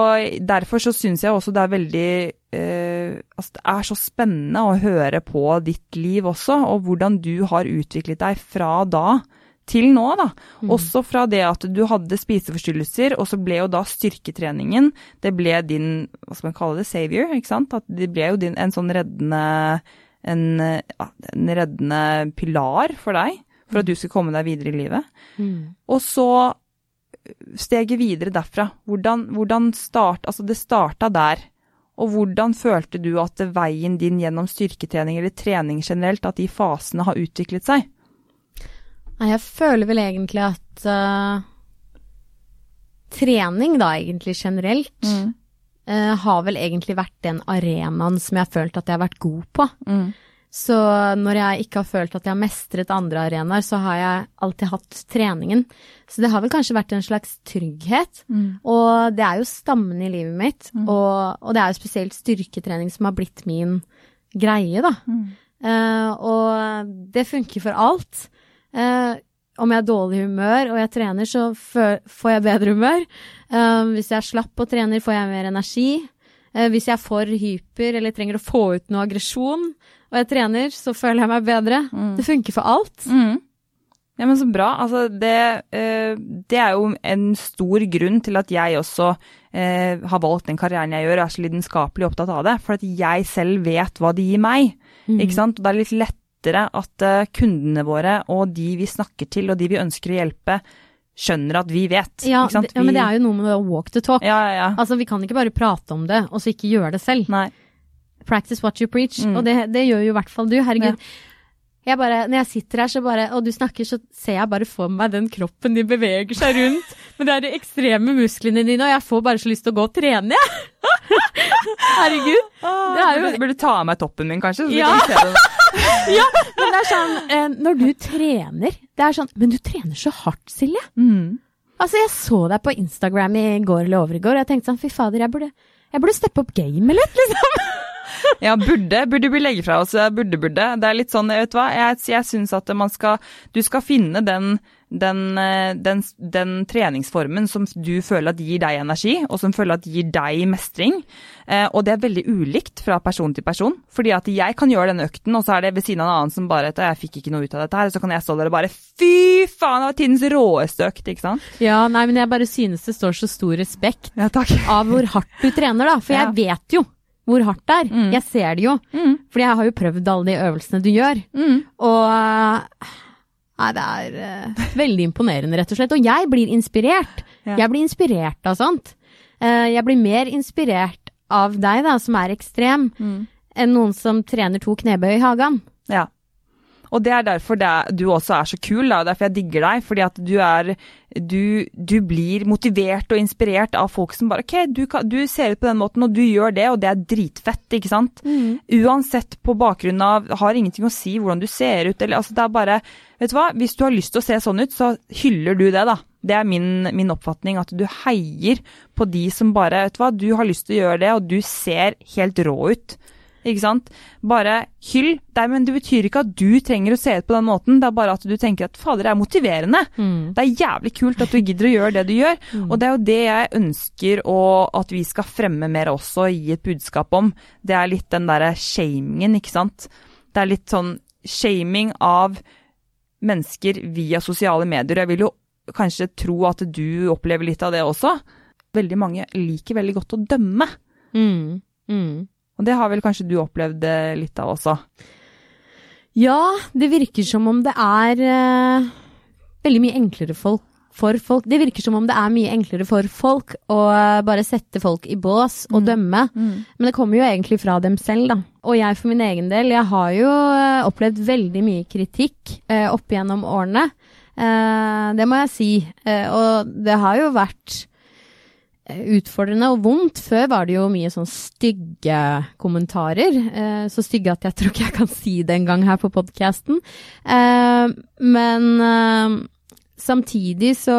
derfor så syns jeg også det er veldig eh, Altså det er så spennende å høre på ditt liv også, og hvordan du har utviklet deg fra da til nå, da. Også fra det at du hadde spiseforstyrrelser, og så ble jo da styrketreningen Det ble din, hva skal man kalle det, savior, ikke sant? At det ble jo din, en sånn reddende en, en reddende pilar for deg, for at du skulle komme deg videre i livet. Og så steget videre derfra. Hvordan, hvordan start, altså det starta der. Og hvordan følte du at veien din gjennom styrketrening eller trening generelt, at de fasene har utviklet seg? Nei, jeg føler vel egentlig at uh, trening, da, egentlig generelt, eh, har vel egentlig vært den arenaen som jeg har følt at jeg har vært god på. Så når jeg ikke har følt at jeg har mestret andre arenaer, så har jeg alltid hatt treningen. Så det har vel kanskje vært en slags trygghet. Og det er jo stammen i livet mitt. Og, og det er jo spesielt styrketrening som har blitt min greie, da. Eh, og det funker for alt. Uh, om jeg er dårlig humør og jeg trener, så får jeg bedre humør. Uh, hvis jeg er slapp og trener, får jeg mer energi. Eh, hvis jeg er for hyper eller trenger å få ut noe aggresjon og jeg trener, så føler jeg meg bedre. Det funker for alt. Ja, men så bra. Altså, det, eh, det er jo en stor grunn til at jeg også eh, har valgt den karrieren jeg gjør, og er så lidenskapelig opptatt av det. For at jeg selv vet hva det gir meg. Ikke sant? Og det er litt lettere at kundene våre og de vi snakker til og de vi ønsker å hjelpe, skjønner at vi vet. Ja, sant? ja, men det er jo noe med å walk the talk. Ja, ja, ja. Altså, vi kan ikke bare prate om det, og så ikke gjøre det selv. Nei. Practice what you preach. Mm. Og det, det gjør jo i hvert fall du. Herregud. Jeg bare, når jeg sitter her så bare, og du snakker, så ser jeg bare for meg den kroppen din beveger seg rundt Men det er de ekstreme musklene dine, og jeg får bare så lyst til å gå og trene, jeg. Herregud. Det er jo Burde, du ta av meg toppen min, kanskje? Så vi Ja. kan se det. Ja, men det er sånn, eh, når du trener, det er sånn, men du trener så hardt, Silje. Mm. Altså, jeg så deg på Instagram i går eller over i går, og jeg tenkte sånn, fy fader, jeg burde, jeg burde steppe opp gamet litt, liksom. Ja, burde. Burde vi legge fra oss burde, burde. Det er litt sånn, vet du hva. Jeg, jeg syns at man skal Du skal finne den, den, eh, den, den, treningsformen som du føler at gir deg energi, og som føler at gir deg mestring. Eh, og det er veldig ulikt fra person til person. Fordi at jeg kan gjøre denne økten, og så er det ved siden av en annen som bare Jeg fikk ikke noe ut av dette her. Så kan jeg stå der og bare Fy faen, det var tidens råeste økt, ikke sant? Ja, nei, men jeg bare synes det står så stor respekt ja, av hvor hardt du trener, da. For jeg vet jo hvor hardt det er. Mm. Jeg ser det jo. Mm. Fordi jeg har jo prøvd alle de øvelsene du gjør. Mm. Og Nei, det er uh, veldig imponerende, rett og slett. Og jeg blir inspirert. Ja. Jeg blir inspirert av sånt. Uh, jeg blir mer inspirert av deg, da, som er ekstrem, mm. enn noen som trener to knebøy i hagen. Ja. Og det er derfor det du også er så kul, da. Derfor jeg digger deg. Fordi at du er Du, du blir motivert og inspirert av folk som bare OK, du, kan, du, ser ut på den måten, og du gjør det, og det er dritfett, ikke sant? Mm. Uansett på bakgrunn av Har ingenting å si hvordan du ser ut, eller altså det er bare Vet du hva, hvis du har lyst til å se sånn ut, så hyller du det, da. Det er min, min, oppfatning, at du heier på de som bare Vet du hva, du har lyst til å gjøre det, og du ser helt rå ut. Ikke sant? Bare hyll. Det, men det betyr ikke at du trenger å se ut på den måten, det er bare at du tenker at fader, det er motiverende. Mm. Det er jævlig kult at du gidder å gjøre det du gjør. Mm. Og det er jo det jeg ønsker å, at vi skal fremme mer også, gi et budskap om. Det er litt den derre shamingen, ikke sant. Det er litt sånn shaming av mennesker via sosiale medier. Jeg vil jo kanskje tro at du opplever litt av det også. Veldig mange liker veldig godt å dømme. Mm. Mm. Og det har vel kanskje du opplevd eh, litt av også? Ja, det virker som om det er uh, veldig mye enklere folk, for folk. Det virker som om det er mye enklere for folk å uh, bare sette folk i bås og mm. dømme. Mm. Men det kommer jo egentlig fra dem selv, da. Og jeg for min egen del, jeg har jo uh, opplevd veldig mye kritikk opp gjennom årene. det må jeg si. og det har jo vært utfordrende og vondt. Før var det jo mye sånn stygge kommentarer. Eh, så stygge at jeg tror ikke jeg kan si det engang her på podkasten. Eh, men eh, samtidig så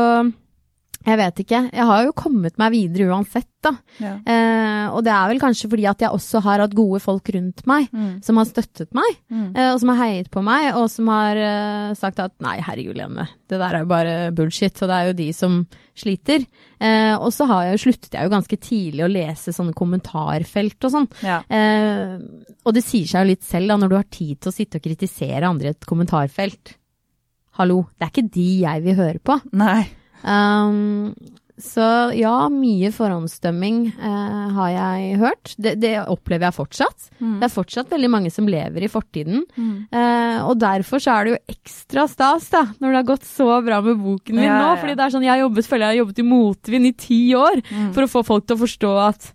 jeg vet ikke. Jeg har jo kommet meg videre uansett, da. Ja. Eh, og det er vel kanskje fordi at jeg også har hatt gode folk rundt meg mm. som har støttet meg, mm. eh, og som har heiet på meg, og som har eh, sagt at nei, herregud, Lene, det der er jo bare bullshit, og det er jo de som sliter. Eh, og så har jeg, sluttet jeg jo ganske tidlig å lese sånne kommentarfelt og sånn. Ja. Eh, og det sier seg jo litt selv, da, når du har tid til å sitte og kritisere andre i et kommentarfelt. Hallo, det er ikke de jeg vil høre på. Nei. Um, så ja, mye forhåndsdømming uh, har jeg hørt. Det, det, opplever jeg fortsatt. Mm. Det er fortsatt veldig mange som lever i fortiden. Mm. Uh, og derfor så er det jo ekstra stas da, når det har gått så bra med boken min ja, nå. Ja. fordi det er sånn, jeg har jobbet, føler jeg har jobbet i motvind i ti år mm. for å få folk til å forstå at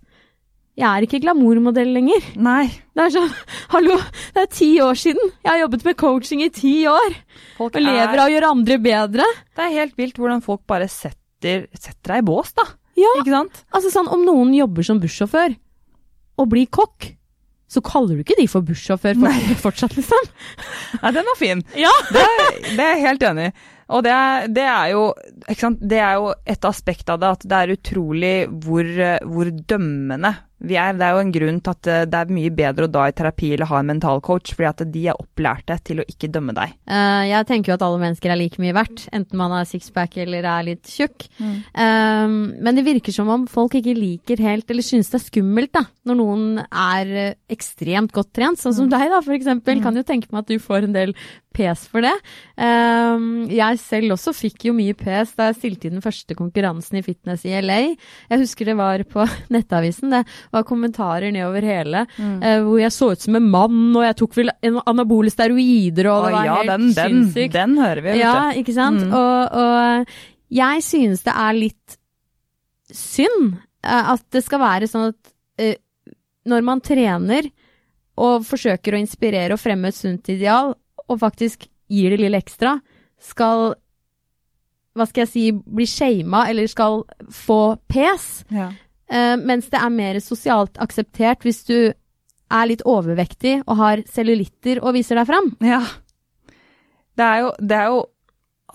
jeg er ikke glamourmodell lenger. Nei. Det er sånn, hallo, det er ti år siden. Jeg har jobbet med coaching i ti år. Folk og lever av å gjøre andre bedre. Det er helt vilt hvordan folk bare setter, setter deg i bås, da. Ja, ikke sant? altså sånn, om noen jobber som bussjåfør og blir kokk, så kaller du ikke de for bussjåfør for fortsatt, liksom. Nei, den var fin. Ja. det, det er jeg helt enig i. Og det, det, er jo, det, er jo et aspekt av det at det er utrolig hvor, hvor dømmende er. Det er jo en grunn til at eh, det er mye bedre å da i terapi eller ha en mental coach, fordi at de er opplærte til å ikke dømme deg. Uh, jeg tenker jo at alle mennesker er like mye verdt, enten man har sixpack eller er litt tjukk. Mm. Um, men det virker som om folk ikke liker helt, eller synes det er skummelt, da, når noen er ekstremt godt trent, sånn som mm. deg, da, for eksempel. Mm. Kan jo tenke meg at du får en del pes for det. Um, jeg selv også fikk jo mye pes da jeg stilte i den første konkurransen i fitness i LA. Jeg husker det var på Nettavisen. Det var kommentarer nedover hele mm. uh, hvor jeg så ut som en mann, og jeg tok vel anabole steroider, og det var ja, helt den, sinnssykt. Den, den hører vi, vet du. Ja, ikke sant. Mm. Og, og, jeg synes det er litt synd uh, at det skal være sånn at uh, når man trener og forsøker å inspirere og fremme et sunt ideal, og faktisk gir det lille ekstra, skal hva skal jeg si, bli shama eller skal få pes. Ja. Uh, mens det er mer sosialt akseptert hvis du er litt overvektig og har cellulitter og viser deg fram. Ja. Det er jo, det er jo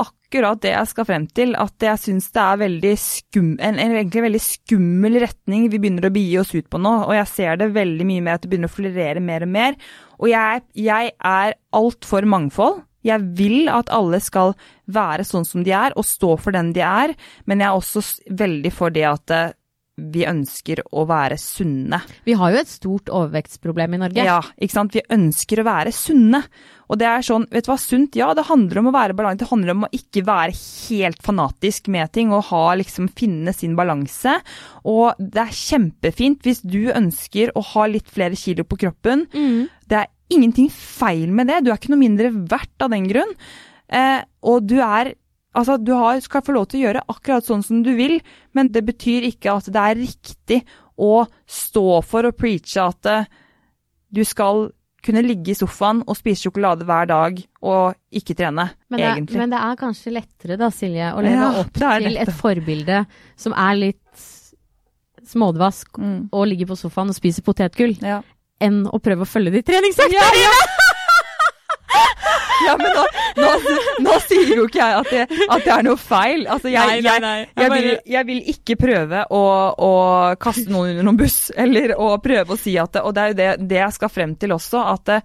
akkurat det jeg skal frem til. At jeg syns det er veldig skum, en, en egentlig veldig skummel retning vi begynner å begi oss ut på nå. Og jeg ser det veldig mye med at det begynner å florere mer og mer. Og jeg, jeg er alt for mangfold. Jeg vil at alle skal være sånn som de er, og stå for den de er, men jeg er også veldig for det at eh, vi ønsker å være sunne. Vi har jo et stort overvektsproblem i Norge. Ja, ikke sant. Vi ønsker å være sunne. Og det er sånn, vet du hva, sunt, ja, det handler om å være balanse. Det handler om å ikke være helt fanatisk med ting og ha, liksom, finne sin balanse. Og det er kjempefint hvis du ønsker å ha litt flere kilo på kroppen. Mm. Det er ingenting feil med det. Du er ikke noe mindre verdt av den grunn. Eh, og du er Altså, du har, skal få lov til å gjøre akkurat sånn som du vil, men det betyr ikke at det er riktig å stå for og preache at eh, du skal kunne ligge i sofaen og spise sjokolade hver dag og ikke trene, Men det, egentlig. men det er kanskje lettere da, Silje, å leve Ja, opp til et forbilde som er litt smådvask Mm. og ligger på sofaen og spiser potetgull, Ja. enn å prøve å følge de treningsøktene Ja, ja. ja, men nå, nå, nå sier jo ikke jeg at det, at det er noe feil. Altså, jeg, jeg, jeg, vil, jeg vil ikke prøve å, å kaste noen under noen buss, eller å prøve å si at det, Og det er jo det, det jeg skal frem til også, at det,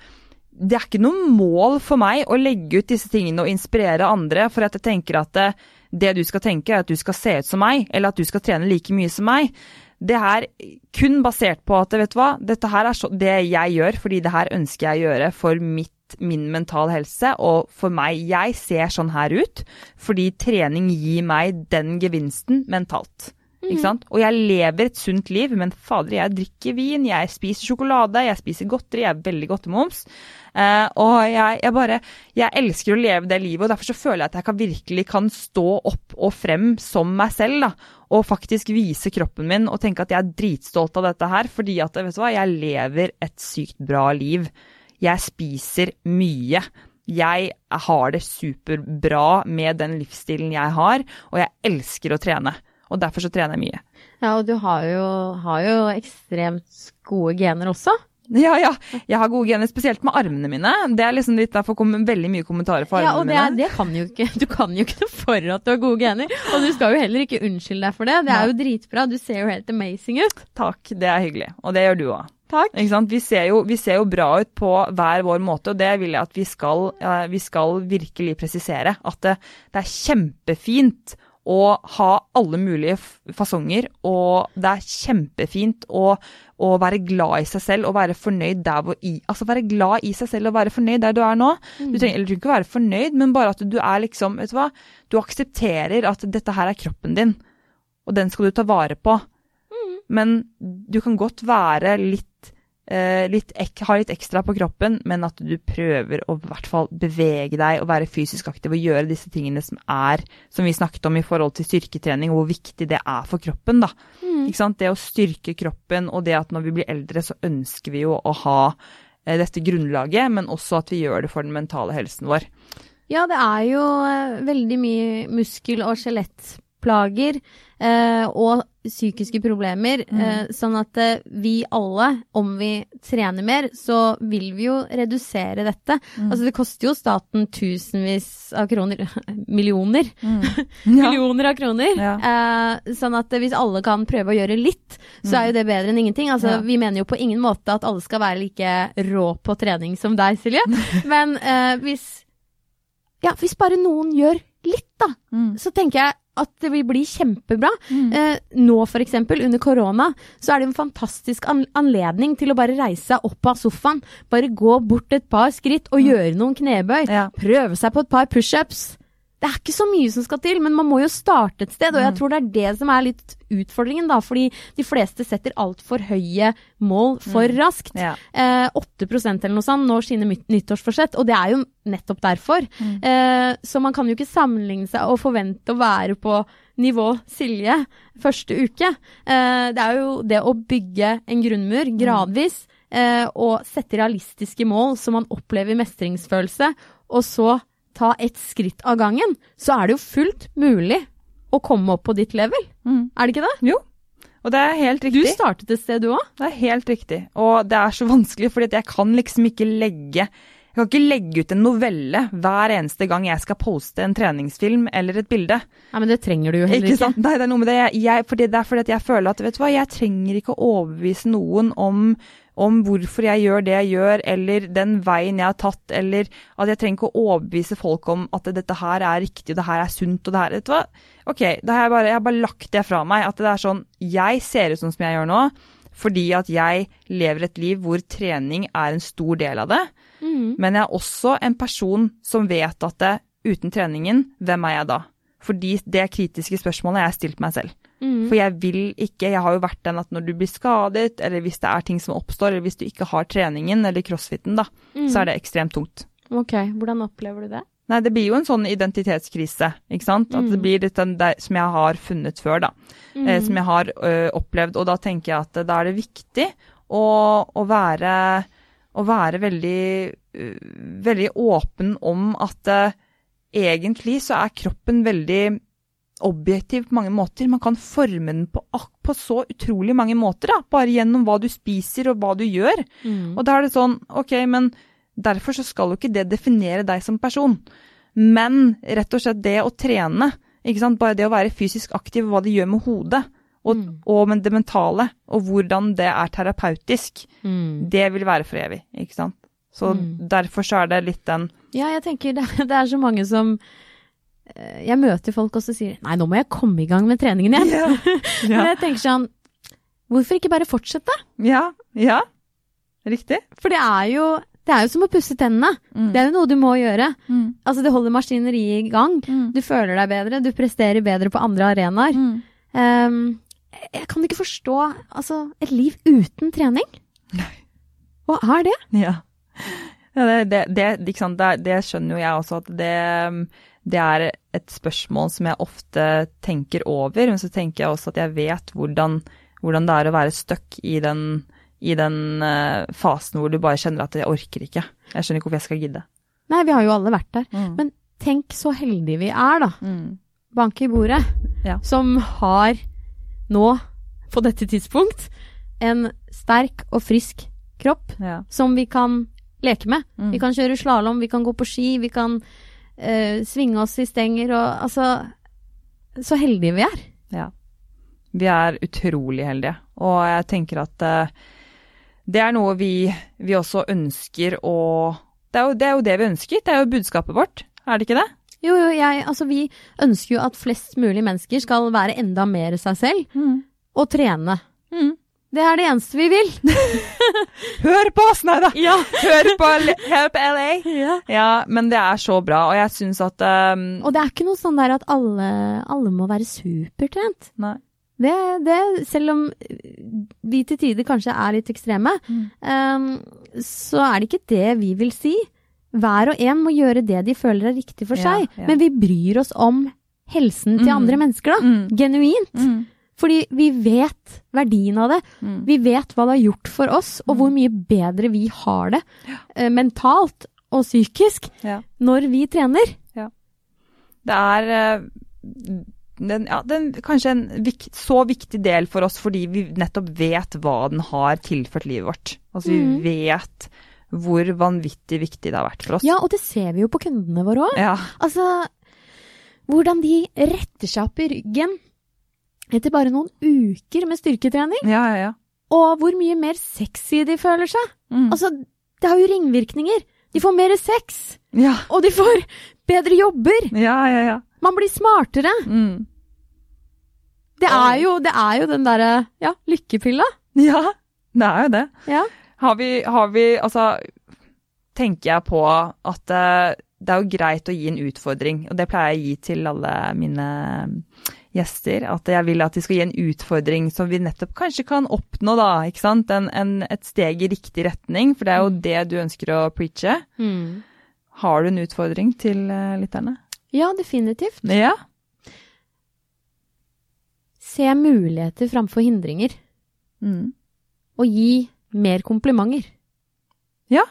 det er ikke noe mål for meg å legge ut disse tingene og inspirere andre, for at jeg tenker at det, det du skal tenke, er at du skal se ut som meg, eller at du skal trene like mye som meg. Det er kun basert på at vet du hva, dette her er så, det jeg gjør, fordi det her ønsker jeg å gjøre for mitt, min mental helse, og for meg. Jeg ser sånn her ut fordi trening gir meg den gevinsten mentalt. Ikke sant? Og jeg lever et sunt liv, men fader, jeg drikker vin, jeg spiser sjokolade, jeg spiser godteri, jeg er veldig godtemoms. Eh, og jeg, jeg bare Jeg elsker å leve det livet, og derfor så føler jeg at jeg kan virkelig kan stå opp og frem som meg selv, da. Og faktisk vise kroppen min og tenke at jeg er dritstolt av dette her, fordi at vet du hva, jeg lever et sykt bra liv. Jeg spiser mye. Jeg har det superbra med den livsstilen jeg har, og jeg elsker å trene. Og derfor så trener jeg mye. Ja, og du har jo, har jo ekstremt gode gener også. Ja, ja. Jeg har gode gener, spesielt med armene mine. Det er liksom litt derfor kommer veldig mye kommentarer for Ja, og armene det, mine. det kan jo ikke, du kan jo ikke noe for at du har gode gener. Og du skal jo heller ikke unnskylde deg for det. Det er jo dritbra. Du ser jo helt amazing ut. Takk, det er hyggelig. Og det gjør du òg. Takk. Vi ser, jo, vi ser jo bra ut på hver vår måte, og det vil jeg at vi skal, eh, vi skal virkelig presisere. At det, det er kjempefint å ha alle mulige fasonger, og det er kjempefint å, å være glad i seg selv og være fornøyd der hvor i Altså være glad i seg selv og være fornøyd der du er nå. Eller du trenger ikke være fornøyd, men bare at du er liksom Vet du hva, du aksepterer at dette her er kroppen din, og den skal du ta vare på. Men du kan godt være litt, eh, litt ek, ha litt ekstra på kroppen, men at du prøver å i hvert fall bevege deg og være fysisk aktiv og gjøre disse tingene som er, som vi snakket om i forhold til styrketrening, og hvor viktig det er for kroppen, da. Sant? Det å styrke kroppen, og det at når vi blir eldre, så ønsker vi jo å ha eh, dette grunnlaget, men også at vi gjør det for den mentale helsen vår. Ja, det er jo eh, veldig mye muskel- og skjelettplager eh, og psykiske problemer. Eh, sånn at eh, vi alle, om vi trener mer, så vil vi jo redusere dette. Altså det koster jo staten tusenvis av kroner Millioner. Ja. Millioner av kroner. Ja. Eh, sånn at eh, hvis alle kan prøve å gjøre litt, så er jo det bedre enn ingenting. Altså, Ja. Vi mener jo på ingen måte at alle skal være like rå på trening som deg, Silje. Men eh, hvis Ja, hvis bare noen gjør litt, da, Mm. så tenker jeg at det vil bli kjempebra. Mm. Eh, nå eksempel, under korona, så er det en fantastisk an anledning til å bare reise seg opp av sofaen. Bare gå bort et par skritt og gjøre noen knebøy. Mm. Ja. Prøve seg på et par pushups. Det er ikke så mye som skal til, men man må jo starte et sted. Og Mm. jeg tror det er det som er litt utfordringen, da. Fordi de fleste setter altfor høye mål for raskt. Mm. Ja. Eh, 8 eller noe sånt når sine nyttårsforsett, og det er jo nettopp derfor. Mm. Eh, så man kan jo ikke sammenligne seg og forvente å være på nivå Silje første uke. Eh, det er jo det å bygge en grunnmur gradvis, eh, og sette realistiske mål så man opplever mestringsfølelse, og så ta ett skritt av gangen, så er det jo fullt mulig å komme opp på ditt level. Mm. Er det ikke det? Jo. Og det er helt riktig. Du startet et sted, du òg. Det er helt riktig. Og det er så vanskelig, fordi jeg kan liksom ikke legge Jeg kan ikke legge ut en novelle hver eneste gang jeg skal poste en treningsfilm eller et bilde. Nei, men det trenger du jo heller Ikke ikke. sant? Nei, det er noe med det. Jeg, fordi det er fordi at jeg føler at vet du hva, jeg trenger ikke å overbevise noen om, om hvorfor jeg gjør det jeg gjør, eller den veien jeg har tatt, eller at jeg trenger ikke å overbevise folk om at dette her er riktig, det her er sunt, og det her Vet du hva. Ok, da har jeg bare, jeg har bare lagt det fra meg. At det er sånn Jeg ser ut sånn som jeg gjør nå, fordi at jeg lever et liv hvor trening er en stor del av det. Mm. Men jeg er også en person som vet at det, uten treningen, hvem er jeg da? Fordi det kritiske spørsmålet har jeg stilt meg selv. Mm. For jeg vil ikke, jeg har jo vært den at når du blir skadet, eller hvis det er ting som oppstår, eller hvis du ikke har treningen eller crossfiten, da, Mm. så er det ekstremt tungt. Ok, hvordan opplever du det? Nei, det blir jo en sånn identitetskrise, ikke sant? At det Mm. blir litt den der som jeg har funnet før, da. Eh, Mm. som jeg har ø, opplevd. Og da tenker jeg at eh, da er det viktig å, å være å være veldig, veldig åpen om at uh, egentlig så er kroppen veldig objektiv på mange måter. Man kan forme den på, på så utrolig mange måter, da, bare gjennom hva du spiser og hva du gjør. Mm. Og da er det sånn, ok, men derfor så skal jo ikke det definere deg som person. Men rett og slett det å trene, ikke sant, bare det å være fysisk aktiv, og hva det gjør med hodet, og, Mm. og det mentale, og hvordan det er terapeutisk, Mm. det vil være for evig, ikke sant. Så Mm. derfor så er det litt den Ja, jeg tenker det, det er så mange som eh, Jeg møter folk og så sier Nei, nå må jeg komme i gang med treningen igjen. Men Ja, jeg tenker sånn Hvorfor ikke bare fortsette? ja, ja. riktig. For det er jo det er jo som å pusse tennene. Mm. Det er jo noe du må gjøre. Mm. Altså, det holder maskineriet i gang. Mm. Du føler deg bedre, du presterer bedre på andre arenaer. Mm. Jeg kan ikke forstå altså, et liv uten trening. Hva er det? Ja. ja det, det, det? Det, skjønner jo jeg også, at det, det er et spørsmål som jeg ofte tenker over. Men så tenker jeg også at jeg vet hvordan, hvordan det er å være stuck i den, i den eh, fasen hvor du bare kjenner at jeg orker ikke. Jeg skjønner ikke hvorfor jeg skal gidde. Nei, vi har jo alle vært der. Mm. Men tenk så heldige vi er, da. Mm. Bank i bordet. Ja. Som har nå, på dette tidspunkt, en sterk og frisk kropp Ja. som vi kan leke med. Mm. Vi kan kjøre slalåm, vi kan gå på ski, vi kan uh, svinge oss i stenger og altså Så heldige vi er. Ja. Vi er utrolig heldige, og jeg tenker at uh, det er noe vi, vi også ønsker å det er, jo, det er jo det vi ønsker, det er jo budskapet vårt, er det ikke det? Jo, jo, jeg Altså, vi ønsker jo at flest mulig mennesker skal være enda mer seg selv og trene. Mm. Det er det eneste vi vil. Hør på oss, nei da! Ja. Hør på, hør på LA! ja. Ja, men det er så bra, og jeg syns at um, Og det er ikke noe sånn der at alle, alle må være supertrent. Nei. Det, det, selv om vi til tider kanskje er litt ekstreme, Mm. um, så er det ikke det vi vil si. Hver og en må gjøre det de føler er riktig for seg, ja. men vi bryr oss om helsen til Mm. andre mennesker, da. Mm. Genuint. Mm. Fordi vi vet verdien av det. Mm. Vi vet hva det har gjort for oss, og hvor mye bedre vi har det eh, mentalt og psykisk Ja. når vi trener. Det er eh, den, ja, den, kanskje en vik, så viktig del for oss fordi vi nettopp vet hva den har tilført livet vårt. Altså vi vet hvor vanvittig viktig det har vært for oss. Ja, og det ser vi jo på kundene våre òg. Ja. Altså, hvordan de retter seg opp i ryggen etter bare noen uker med styrketrening, Ja, ja, ja. og hvor mye mer sexy de føler seg. Mm. Altså, det har jo ringvirkninger. De får mer sex, ja. og de får bedre jobber. Ja, ja, ja. Man blir smartere. Mm. Det er jo, det er jo den derre ja, lykkepilla. Ja, det er jo det. Ja. Har vi, har vi Altså, tenker jeg på at eh, det er jo greit å gi en utfordring, og det pleier jeg å gi til alle mine gjester. At jeg vil at de skal gi en utfordring som vi nettopp kanskje kan oppnå, da. ikke sant? En, en, et steg i riktig retning, for det er jo det du ønsker å preache. Mm. Har du en utfordring til eh, lytterne? Ja, definitivt. Ja. Se muligheter framfor hindringer, Mm. og gi mer komplimenter. Ja.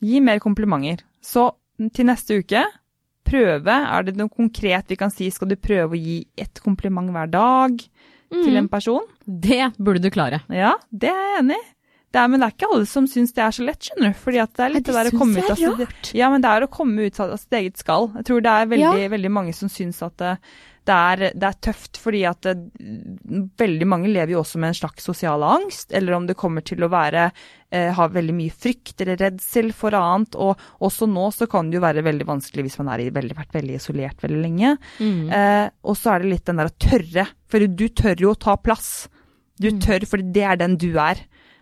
Gi mer komplimenter. Så til neste uke, prøve. Er det noe konkret vi kan si? Skal du prøve å gi ett kompliment hver dag til en person? Det burde du klare. Ja, det er jeg enig i. Det er, men det er ikke alle som syns det er så lett, skjønner du. Fordi at det er litt Nei, det der å komme ut av sitt Ja, men det er å komme ut av sitt eget skall. Jeg tror det er veldig, Ja. veldig mange som syns at det, det, er, det er tøft, fordi at det, veldig mange lever jo også med en slags sosial angst, eller om det kommer til å være eh, ha veldig mye frykt eller redsel for annet. Og også nå så kan det jo være veldig vanskelig hvis man har vært veldig isolert veldig lenge. Mm. Eh, og så er det litt den der å tørre, for du tør jo å ta plass. Du Mm. tør, for det er den du er.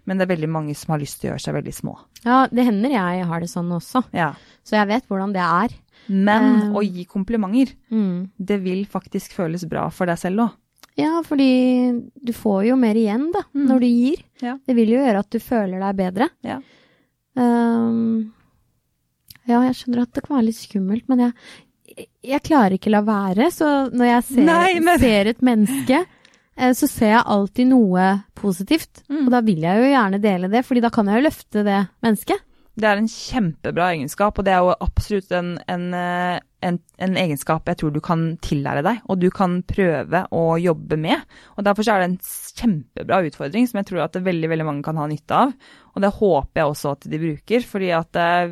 Men det er veldig mange som har lyst til å gjøre seg veldig små. Ja, det hender jeg har det sånn også. Ja. Så jeg vet hvordan det er. Men um, å gi komplimenter, Mm. det vil faktisk føles bra for deg selv òg. Ja, fordi du får jo mer igjen da, Mm. når du gir. Ja. Det vil jo gjøre at du føler deg bedre. Ja. Um, ja, jeg skjønner at det kan være litt skummelt, men jeg, jeg klarer ikke la være. Så når jeg ser, Nei, men- ser et menneske, så ser jeg alltid noe positivt. Mm. Og da vil jeg jo gjerne dele det, fordi da kan jeg jo løfte det mennesket. Det er en kjempebra egenskap, og det er jo absolutt en, en, eh, en, en egenskap jeg tror du kan tillære deg, og du kan prøve å jobbe med. Og Derfor så er det en kjempebra utfordring som jeg tror at veldig veldig mange kan ha nytte av. Og det håper jeg også at de bruker, fordi at eh,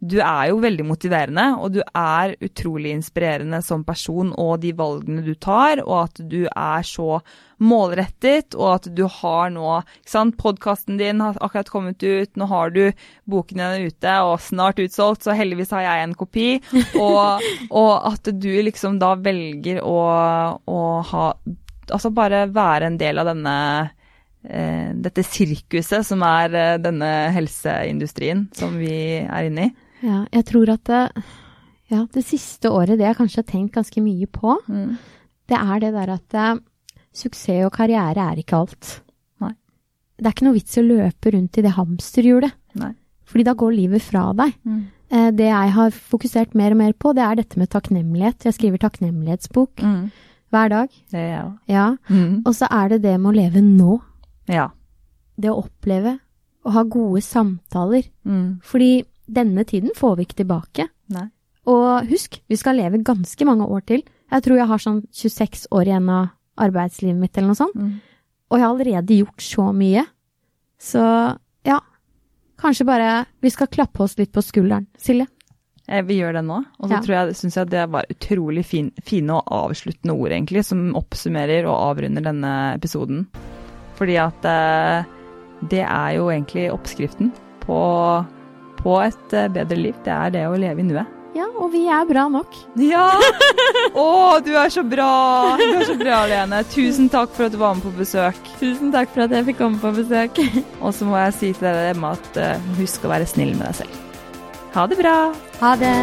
du er jo veldig motiverende, og du er utrolig inspirerende som person og de valgene du tar, og at du er så målrettet, og at du har nå ikke sant, Podkasten din har akkurat kommet ut, nå har du boken din ute og snart utsolgt, så heldigvis har jeg en kopi. Og, og at du liksom da velger å, å ha Altså bare være en del av denne dette sirkuset som er eh, denne helseindustrien som vi er inne i. Ja, jeg tror at det, ja, det siste året, det jeg kanskje har tenkt ganske mye på, det er det der at eh, suksess og karriere er ikke alt. Nei. Det er ikke noe vits å løpe rundt i det hamsterhjulet, Nei. fordi da går livet fra deg. Eh, Det jeg har fokusert mer og mer på, det er dette med takknemlighet. Jeg skriver takknemlighetsbok Mm. hver dag. Det er jeg òg. Ja. Og så er det det med å leve nå. Ja. Det å oppleve å ha gode samtaler. Mm. Fordi denne tiden får vi ikke tilbake. Nei. Og husk, vi skal leve ganske mange år til. Jeg tror jeg har sånn 26 år igjen av arbeidslivet mitt eller noe sånt. Mm. Og jeg har allerede gjort så mye. Så ja, kanskje bare vi skal klappe oss litt på skulderen, Silje. Eh, Vi gjør det nå. Og så Ja. tror jeg, jeg det var utrolig fin, fine og avsluttende ord, egentlig, som oppsummerer og avrunder denne episoden. Fordi at eh, det er jo egentlig oppskriften på, på et eh, bedre liv. Det er det å leve i nuet. Ja, og vi er bra nok. Ja! Å, du er så bra! Du er så bra, Lene. Tusen takk for at du var med på besøk. Tusen takk for at jeg fikk komme på besøk. Og så må jeg si til deg Emma, at eh, husk å være snill med deg selv. Ha det bra! Ha det.